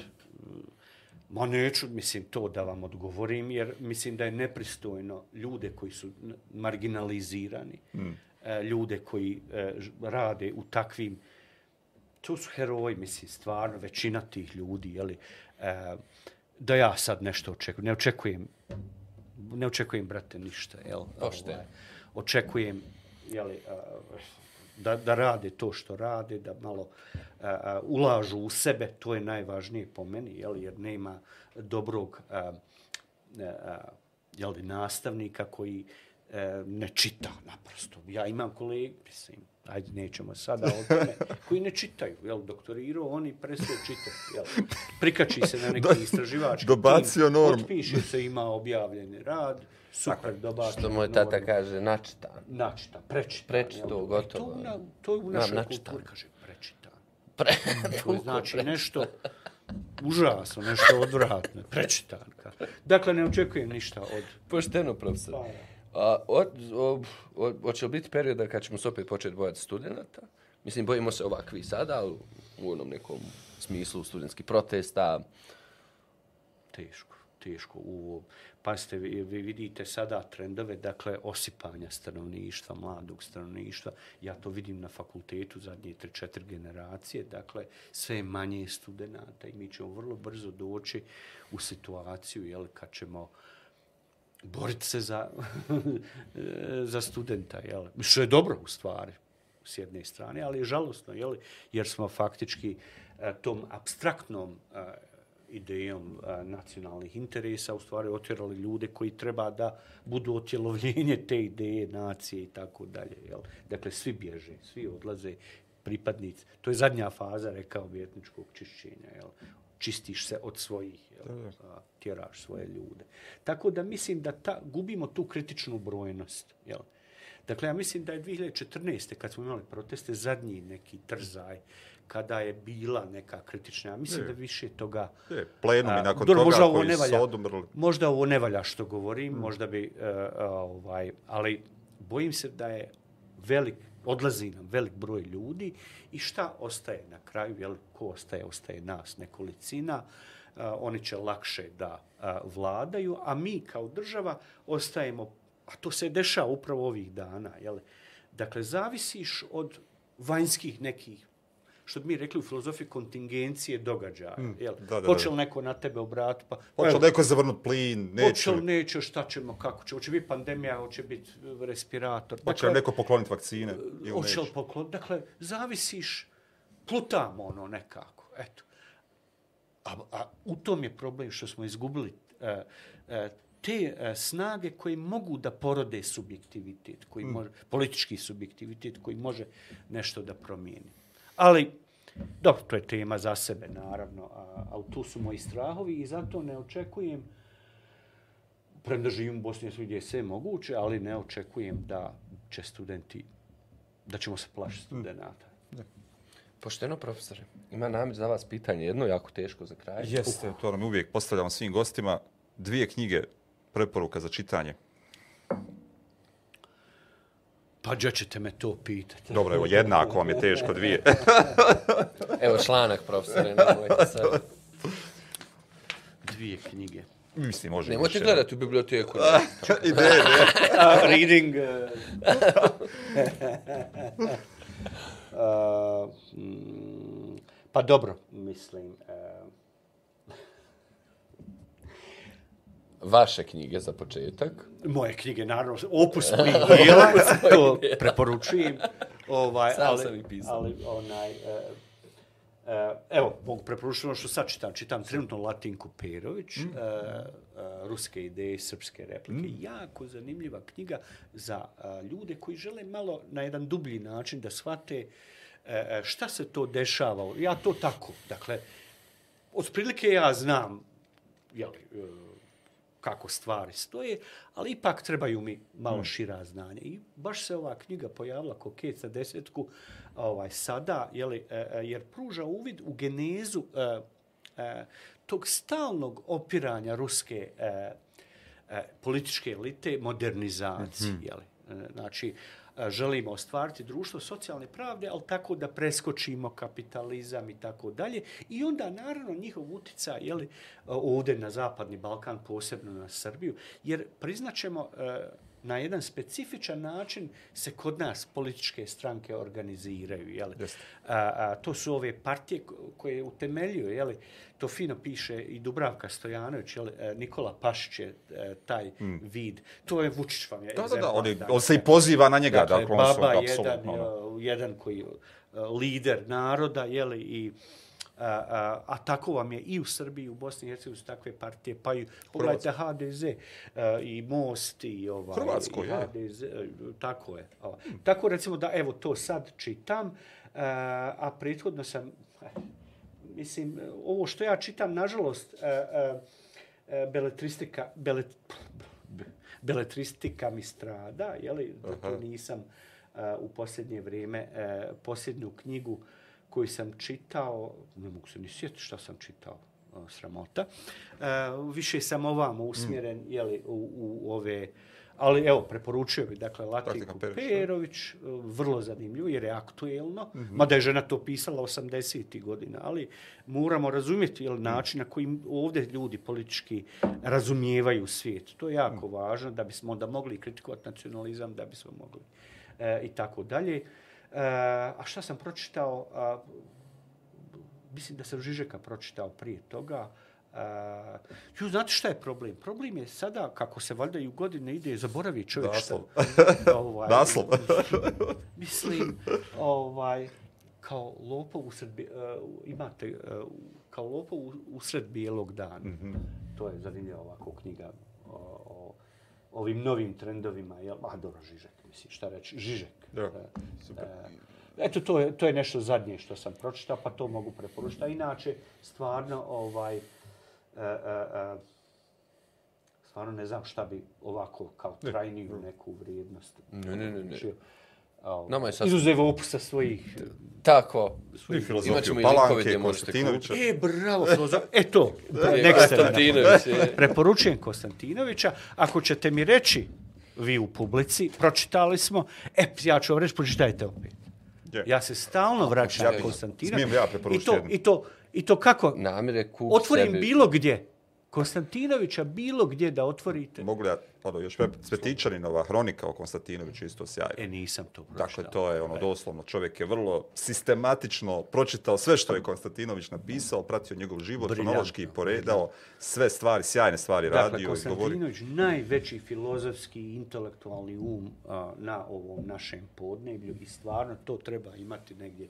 C: ma neću, mislim, to da vam odgovorim, jer mislim da je nepristojno ljude koji su marginalizirani, mm. ljude koji e, rade u takvim, to su heroji, mislim, stvarno, većina tih ljudi, jeli, e, da ja sad nešto očekujem. Ne očekujem, ne očekujem, brate, ništa, jel?
B: Pošteno.
C: Ovaj, očekujem, jeli, da, da rade to što rade, da malo a, a, ulažu u sebe, to je najvažnije po meni, jeli, jer nema dobrog a, a, jeli, nastavnika koji e, ne čita naprosto. Ja imam kolege, mislim, ajde, nećemo sada o tome, koji ne čitaju, jel, doktorirao, oni prestaju čitati, jel, prikači se na neki istraživački
A: Dobacio
C: tim,
A: normu.
C: potpiše se, ima objavljeni rad, super, dobacio
B: Što moj tata
C: normu.
B: kaže, načitan.
C: Načita, prečita.
B: Prečito,
C: jel?
B: gotovo.
C: To, na, to je u našoj
B: načitan.
C: kulturi, kaže.
B: Pre,
C: To znači nešto užasno, nešto odvratno, prečitanka. Dakle, ne očekujem ništa od...
B: Pošteno, profesor. A, hoće li biti perioda kad ćemo se opet početi bojati studenta? Mislim, bojimo se ovakvi sada, ali u onom nekom smislu studentskih protesta.
C: Teško, teško. U, pazite, vi, vi vidite sada trendove, dakle, osipanja stanovništva, mladog stanovništva. Ja to vidim na fakultetu zadnje 3-4 generacije. Dakle, sve manje studenta i mi ćemo vrlo brzo doći u situaciju, jel, kad ćemo boriti se za, za studenta, jel? Što je dobro u stvari, s jedne strane, ali je žalostno, jel? jer smo faktički eh, tom abstraktnom eh, idejom e, nacionalnih interesa u stvari otjerali ljude koji treba da budu otjelovljenje te ideje, nacije i tako dalje. Jel? Dakle, svi bježe, svi odlaze pripadnici. To je zadnja faza, rekao bi, etničkog čišćenja. Jel? Čistiš se od svojih, jel? A, tjeraš svoje ljude. Tako da mislim da ta, gubimo tu kritičnu brojnost. Jel? Dakle, ja mislim da je 2014. kad smo imali proteste, zadnji neki trzaj, kada je bila neka kritična, ja mislim
A: Je.
C: da više toga...
A: Je, plenumi
C: A,
A: nakon
C: dobro,
A: toga
C: možda
A: koji
C: ne
A: su
C: valja.
A: odumrli.
C: Možda ovo ne valja što govorim, mm. možda bi, uh, ovaj, ali bojim se da je velik, odlazi nam velik broj ljudi i šta ostaje na kraju, jel, ko ostaje, ostaje nas nekolicina, uh, oni će lakše da uh, vladaju, a mi kao država ostajemo, a to se dešava upravo ovih dana, jel, dakle, zavisiš od vanjskih nekih što bi mi rekli u filozofiji kontingencije događaja. Mm, jel?
A: da, da, da.
C: Hoće li neko na tebe obrati? Pa,
A: Hoće li neko zavrnut plin, neće
C: Hoće li, neće, šta ćemo, kako će, hoće biti pandemija, hoće biti respirator.
A: Hoće li neko pokloniti vakcine ili
C: hoće li
A: neće?
C: poklon, dakle, zavisiš, plutamo ono nekako, eto. A, a u tom je problem što smo izgubili e, e, te e, snage koje mogu da porode subjektivitet, koji može, politički subjektivitet koji može nešto da promijeni. Ali, dobro, to je tema za sebe, naravno, a, ali tu su moji strahovi i zato ne očekujem, premda živim u Bosni gdje je sve moguće, ali ne očekujem da će studenti, da ćemo se plašiti studenta.
B: Pošteno, profesore. Ima nam za vas pitanje, jedno jako teško za kraj.
A: Jeste, to nam uvijek postavljamo svim gostima. Dvije knjige preporuka za čitanje.
C: Pa gdje ćete me to pitati?
A: Dobro, evo, jednako vam je teško dvije.
B: Evo članak, profesore, nemojte sad.
C: Dvije knjige.
A: Mislim, može i
B: Nemojte
A: više.
B: gledati u biblioteku.
A: Ide, ide.
C: Reading... Uh, uh, mm, pa dobro, mislim. Uh,
B: Vaše knjige za početak.
C: moje knjige, naravno, opus to preporučujem. Ovaj,
B: Sam
C: ali,
B: sam ih pisao.
C: Ali, onaj, uh, uh, evo, mogu preporučiti ono što sad čitam. Čitam trenutno Latinku Perović, mm. uh, uh, Ruske ideje, srpske replike. Mm. Jako zanimljiva knjiga za uh, ljude koji žele malo na jedan dublji način da shvate uh, šta se to dešava. Ja to tako, dakle, otprilike ja znam, jeli, uh, kako stvari stoje, ali ipak trebaju mi malo šira znanja. I baš se ova knjiga pojavila ko kec za desetku ovaj, sada, jeli, e, e, jer pruža uvid u genezu e, e, tog stalnog opiranja ruske e, e, političke elite modernizaciji. Mm -hmm. jeli. E, Znači, e, želimo ostvariti društvo socijalne pravde, ali tako da preskočimo kapitalizam i tako dalje. I onda, naravno, njihov utica jeli, ovdje na Zapadni Balkan, posebno na Srbiju, jer priznaćemo na jedan specifičan način se kod nas političke stranke organiziraju. Jeli? A, a, to su ove partije ko- koje utemeljuju, jeli? to fino piše i Dubravka Stojanović, jeli? e, Nikola Pašić je e, taj mm. vid. To je Vučić vam je.
A: Da, da, da, on, je, on se i poziva na njega,
C: Dakle,
A: dakle, su
C: baba jedan,
A: apsolutno... ono.
C: jedan koji je lider naroda, jeli, i uh, a, a tako vam je i u Srbiji, i u Bosni i Hercegovini su takve partije, pa i pogledajte HDZ a, i Most i ovaj
A: Hrvatsko,
C: i
A: je.
C: HDZ, e, tako je. Ova. Tako recimo da evo to sad čitam, a, a prethodno sam eh, mislim ovo što ja čitam nažalost a, a, a, beletristika belet, beletristika mi strada, je li? Da to nisam a, u posljednje vrijeme a, posljednju knjigu koju sam čitao, ne mogu se ni sjetiti šta sam čitao, sramota. A, više sam ovamo usmjeren, mm. je li, u, u ove Ali evo, preporučio bih, dakle, Latiku
A: da.
C: Perović, e, vrlo zanimljivo jer je aktuelno, mm. -hmm. mada je žena to pisala 80. godina, ali moramo razumjeti jel, način na koji ovdje ljudi politički razumijevaju svijet. To je jako
A: Mhm.
C: važno da bismo onda mogli kritikovati nacionalizam, da bismo mogli e, i tako dalje. E, a šta sam pročitao? A, mislim da sam Žižeka pročitao prije toga. Uh, ju, znate šta je problem? Problem je sada, kako se valjda i u godine ide, zaboravi čovjek šta. ovaj,
A: Naslov.
C: mislim, ovaj, kao lopov usred, uh, imate, uh, kao lopov u- usred bijelog dana. Mm. -hmm. To je zanimljiva ovako knjiga o, o ovim novim trendovima. Jel? A, dobro, Žižek, mislim, šta reći? Žižek.
A: Da,
C: E,
A: super.
C: Eto, to je, to je nešto zadnje što sam pročitao, pa to mogu preporučiti. A inače, stvarno, ovaj, e, e, e, stvarno ne znam šta bi ovako kao trajniju neku vrijednost.
B: Ne, ne, ne, ne.
C: Ovaj,
B: Nama je sasvim-
C: Izuzev opusa svojih...
B: Tako.
A: I filozofiju Palanke, Konstantinovića.
C: E, bravo, filozof. E to,
B: Je,
C: nek ste me
B: Konstantinović je.
C: preporučujem Konstantinovića. Ako ćete mi reći, vi u publici, pročitali smo, e, ja ću vam reći, pročitajte opet.
A: Je.
C: Ja se stalno vraćam
A: ja
C: na Konstantina.
A: smijem ja
C: I
A: preporučiti
C: to,
A: jednu?
C: i, to, I to kako?
B: Namire kup
C: Otvorim
B: sebi.
C: bilo gdje. Konstantinovića bilo gdje da otvorite.
A: Mogu li ja, ono, još web Cvetičaninova hronika o Konstantinoviću isto sjajno.
C: E, nisam to pročitao.
A: Dakle, to je ono doslovno, čovjek je vrlo sistematično pročitao sve što je Konstantinović napisao, pratio njegov život, kronološki poredao, sve stvari, sjajne stvari
C: Dakle,
A: radio i govorio.
C: Konstantinović, najveći filozofski i intelektualni um a, na ovom našem podneblju i stvarno to treba imati negdje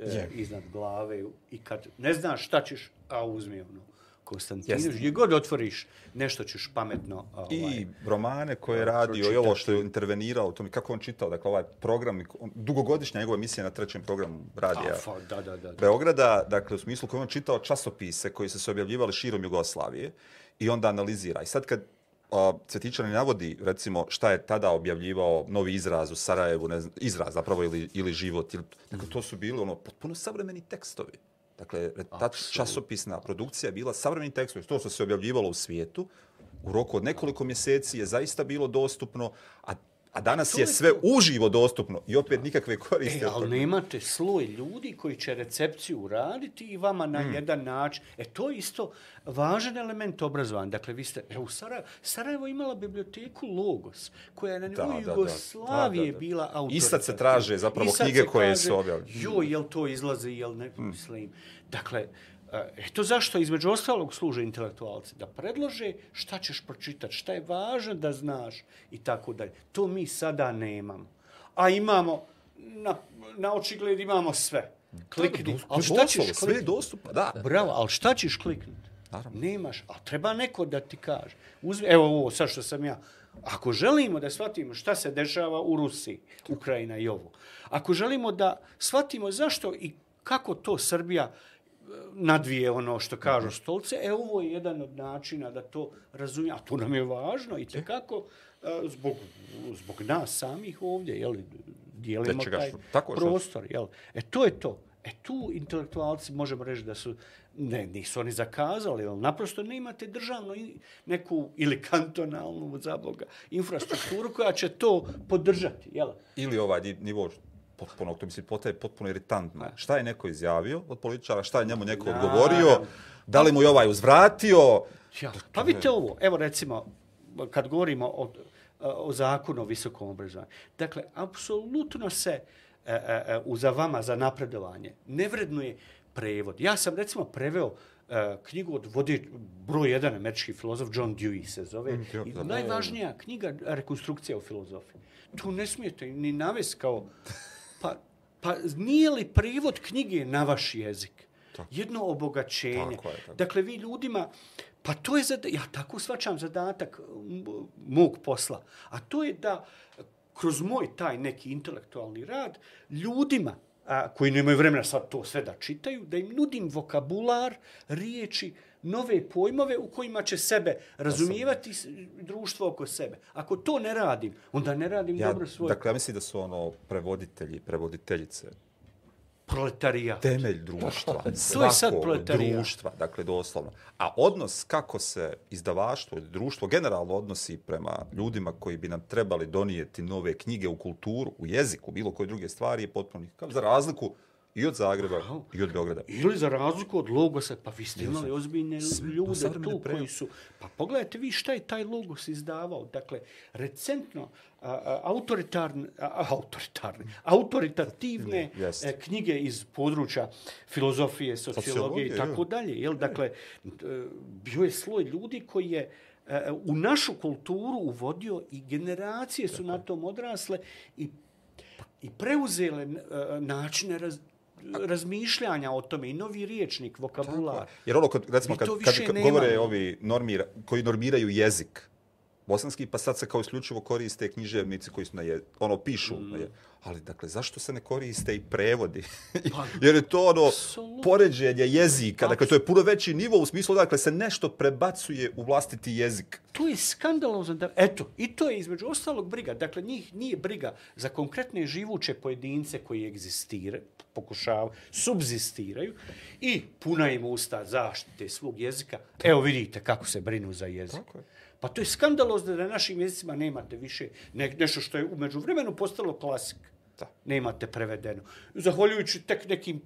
C: e, iznad glave i kad ne znaš šta ćeš, a uzmi ono. Konstantinović,
A: Jeste.
C: gdje god otvoriš, nešto ćeš pametno... Ovaj,
A: I romane koje je radio i ovo što je intervenirao, to mi kako on čitao, dakle ovaj program, on- dugogodišnja njegova emisija na trećem programu radija.
C: a, fa, da, da, da. da.
A: Beograda, dakle u smislu koji on čitao časopise koji su se objavljivali širom Jugoslavije i onda analizira. I sad kad a, Cvetičanin navodi, recimo, šta je tada objavljivao novi izraz u Sarajevu, ne znam, izraz zapravo ili, ili život, ili, dakle, to su bili ono, potpuno savremeni tekstovi. Dakle, ta časopisna produkcija je bila savremeni tekstovi. To što se objavljivalo u svijetu, u roku od nekoliko mjeseci je zaista bilo dostupno, a A danas je
C: je
A: sve
C: to.
A: uživo dostupno i opet nikakve koristi.
C: E, ali nemate sloj ljudi koji će recepciju uraditi i vama na
A: Hmm.
C: jedan način. E, to je isto važan element obrazovanja. Dakle, vi ste, evo, Sarajevo, Sarajevo je imala biblioteku Logos, koja je na
A: Da,
C: nivou
A: da, da.
C: Jugoslavije
A: Da, da, da.
C: bila autoritativna.
A: I sad se traže zapravo knjige koje
C: kaže,
A: su objavljene.
C: Joj, jel to izlazi, jel ne, mislim. Dakle, e, eto zašto između ostalog služe intelektualci, da predlože šta ćeš pročitati, šta je važno da znaš i tako dalje. To mi sada nemamo. A imamo, na, na očigled imamo sve. Klikni. Ali šta ćeš
A: Sve je
C: kliknuti?
A: dostupno, da.
C: Bravo, ali šta ćeš kliknuti?
A: Naravno.
C: Nemaš, a treba neko da ti kaže. Uzmi, evo ovo, sad što sam ja. Ako želimo da shvatimo šta se dešava u Rusiji, Ukrajina i ovo, ako želimo da shvatimo zašto i kako to Srbija e, nadvije ono što kažu stolce, e ovo je jedan od načina da to razumije, a to nam je važno i tekako e, zbog, zbog nas samih ovdje, jel, dijelimo
A: Nečega
C: taj
A: tako
C: prostor, jel. E to je to. E tu intelektualci možemo reći da su, ne, nisu oni zakazali, jel, naprosto ne imate državnu neku ili kantonalnu, za Boga, infrastrukturu koja će to podržati, jel?
A: Ili ovaj nivo potpuno, to mi se potaje potpuno iritantno. Šta je neko izjavio od političara, šta je njemu neko
C: Naravno.
A: odgovorio, da li mu je ovaj uzvratio,
C: Ja, pa vidite ovo, evo recimo, kad govorimo o, o zakonu o visokom obrazovanju. Dakle, apsolutno se e, e, e, za vama za napredovanje ne vrednuje prevod. Ja sam recimo preveo e, knjigu od vode broj jedan američki filozof John Dewey se zove.
A: Mm,
C: I najvažnija knjiga rekonstrukcija u filozofiji. Tu ne smijete ni navest kao... Pa, pa nije li prevod knjige na vaš jezik? jedno obogaćenje.
A: Tako je, tako.
C: Dakle, vi ljudima, pa to je, zada, ja tako svačam zadatak mog posla, a to je da kroz moj taj neki intelektualni rad ljudima a, koji nemaju vremena sad to sve da čitaju, da im nudim vokabular, riječi, nove pojmove u kojima će sebe razumijevati društvo oko sebe. Ako to ne radim, onda ne radim
A: Ja,
C: dobro svoj
A: dakle, ja mislim da su ono prevoditelji, prevoditeljice,
C: proletarijat.
A: temelj društva,
C: To je sad proletarijat.
A: društva, dakle doslovno. A odnos kako se izdavaštvo društvo generalno odnosi prema ljudima koji bi nam trebali donijeti nove knjige u kulturu, u jeziku, bilo koje druge stvari je potpuno nikakav. Za razliku i od Zagreba i od Beograda.
C: Ili za razliku od Logosa, pa vi ste imali ozbiljne ljude tu koji
A: prevode.
C: su... Pa pogledajte vi šta je taj Logos izdavao. Dakle, recentno a, a, autoritarne, a, autoritarne, autoritativne
A: Jeste.
C: e, knjige iz područja filozofije, sociologije i tako dalje. Jel? Dakle, e, bio je sloj ljudi koji je e, u našu kulturu uvodio i generacije su na tom odrasle i i preuzele e, načine raz, razmišljanja o tome i novi riječnik, vokabular.
A: Jer ono, kad, recimo, kad, kad, kad govore ovi normira, koji normiraju jezik, bosanski, pa sad se kao isključivo koriste književnici koji su na je, ono, pišu. Mm. Na je, ali, dakle, zašto se ne koriste i prevodi?
C: Pa,
A: Jer je to ono
C: apsolutno.
A: poređenje jezika, dakle, to je puno veći nivo u smislu, dakle, se nešto prebacuje u vlastiti jezik.
C: To je skandalozno. Da, eto, i to je između ostalog briga. Dakle, njih nije briga za konkretne živuće pojedince koji egzistiraju, pokušavaju, subzistiraju i puna im usta zaštite svog jezika. Evo vidite kako se brinu za jezik.
A: Tako je.
C: Pa to je skandalozno da na našim jezicima nemate više ne, nešto što je umeđu vremenu postalo klasik.
A: Da.
C: Nemate prevedeno. Zahvaljujući tek nekim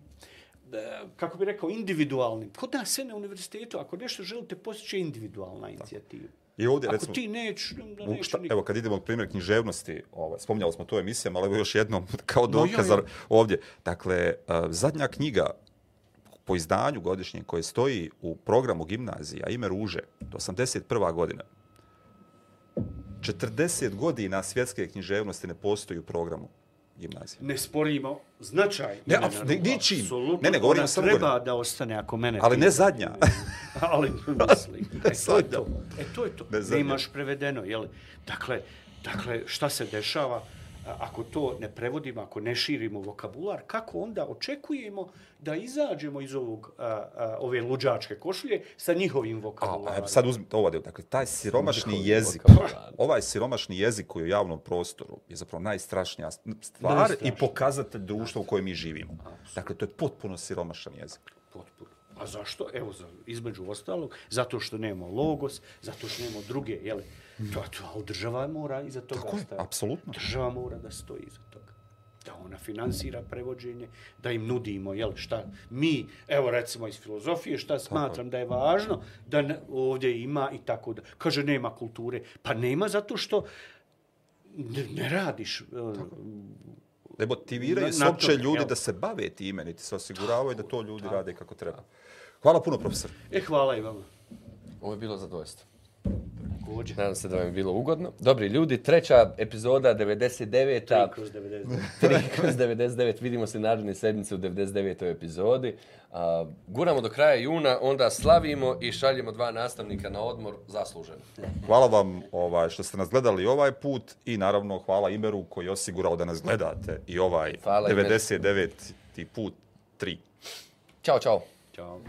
C: e, kako bi rekao, individualnim. Kod nas sve na univerzitetu, ako nešto želite postići, je individualna inicijativa.
A: I ovdje,
C: Ako
A: recimo,
C: ti neć, onda
A: U,
C: neće
A: šta,
C: niko.
A: evo, kad idemo od primjer književnosti, ovaj, spominjali smo to emisijama, ali evo još jednom, kao
C: No,
A: dokaz
C: ja.
A: ovdje. Dakle, uh, zadnja knjiga po izdanju godišnjem koje stoji u programu gimnazija, ime Ruže, do 81. godina. 40 godina svjetske književnosti ne postoji u programu gimnazije.
C: Ne sporimo značaj.
A: Ne, ne,
C: Ruba.
A: ničim.
C: Apsolutno,
A: Ne, ne, govorimo samo
C: treba
A: godinu.
C: da ostane ako mene
A: Ali ne zadnja.
C: ali mislim, e, to
A: Zadnja.
C: to. E, to je to.
A: Ne
C: Ne, imaš prevedeno, jel? Dakle, dakle, šta se dešava ako to ne prevodimo, ako ne širimo vokabular, kako onda očekujemo da izađemo iz ovog, a, a, ove luđačke košulje sa njihovim
A: A,
C: vokabularom?
A: a evo sad uzmite ovo, dakle, taj siromašni
B: Njihovi
A: jezik,
B: vokabular.
A: ovaj siromašni jezik koji je u javnom prostoru je zapravo najstrašnija stvar
C: Najstrašnija.
A: i pokazatelj društva u kojem mi živimo. Dakle, to je potpuno siromašan jezik.
C: Potpuno. A zašto? Evo, za, između ostalog, zato što nemamo logos, zato što nemamo druge, jel? To, to, a država mora iza toga
A: Tako je,
C: stajati.
A: apsolutno.
C: Država mora da stoji iza toga. Da ona finansira prevođenje, da im nudimo, jel, šta mi, evo recimo iz filozofije, šta smatram da je važno, da ne, ovdje ima i tako da. Kaže, nema kulture. Pa nema zato što ne, ne radiš. eh,
A: Ne motiviraju se uopće ljudi
C: jel?
A: da se bave time, niti se osiguravaju da to ljudi rade kako treba. Hvala puno, profesor.
C: E, hvala i vama.
B: Ovo je bilo zadovoljstvo.
C: Također.
B: Nadam se da vam je bilo ugodno. Dobri ljudi, treća epizoda 99.
C: Kroz 99.
B: 3 kroz 99. Vidimo se naredne sedmice u 99. epizodi. A, guramo do kraja juna, onda slavimo i šaljemo dva nastavnika na odmor zasluženo.
A: Hvala vam ovaj, što ste nas gledali ovaj put i naravno hvala Imeru koji je osigurao da nas gledate i ovaj
B: Hvala, Imer.
A: 99. put 3.
B: Ćao, čao.
C: Ćao.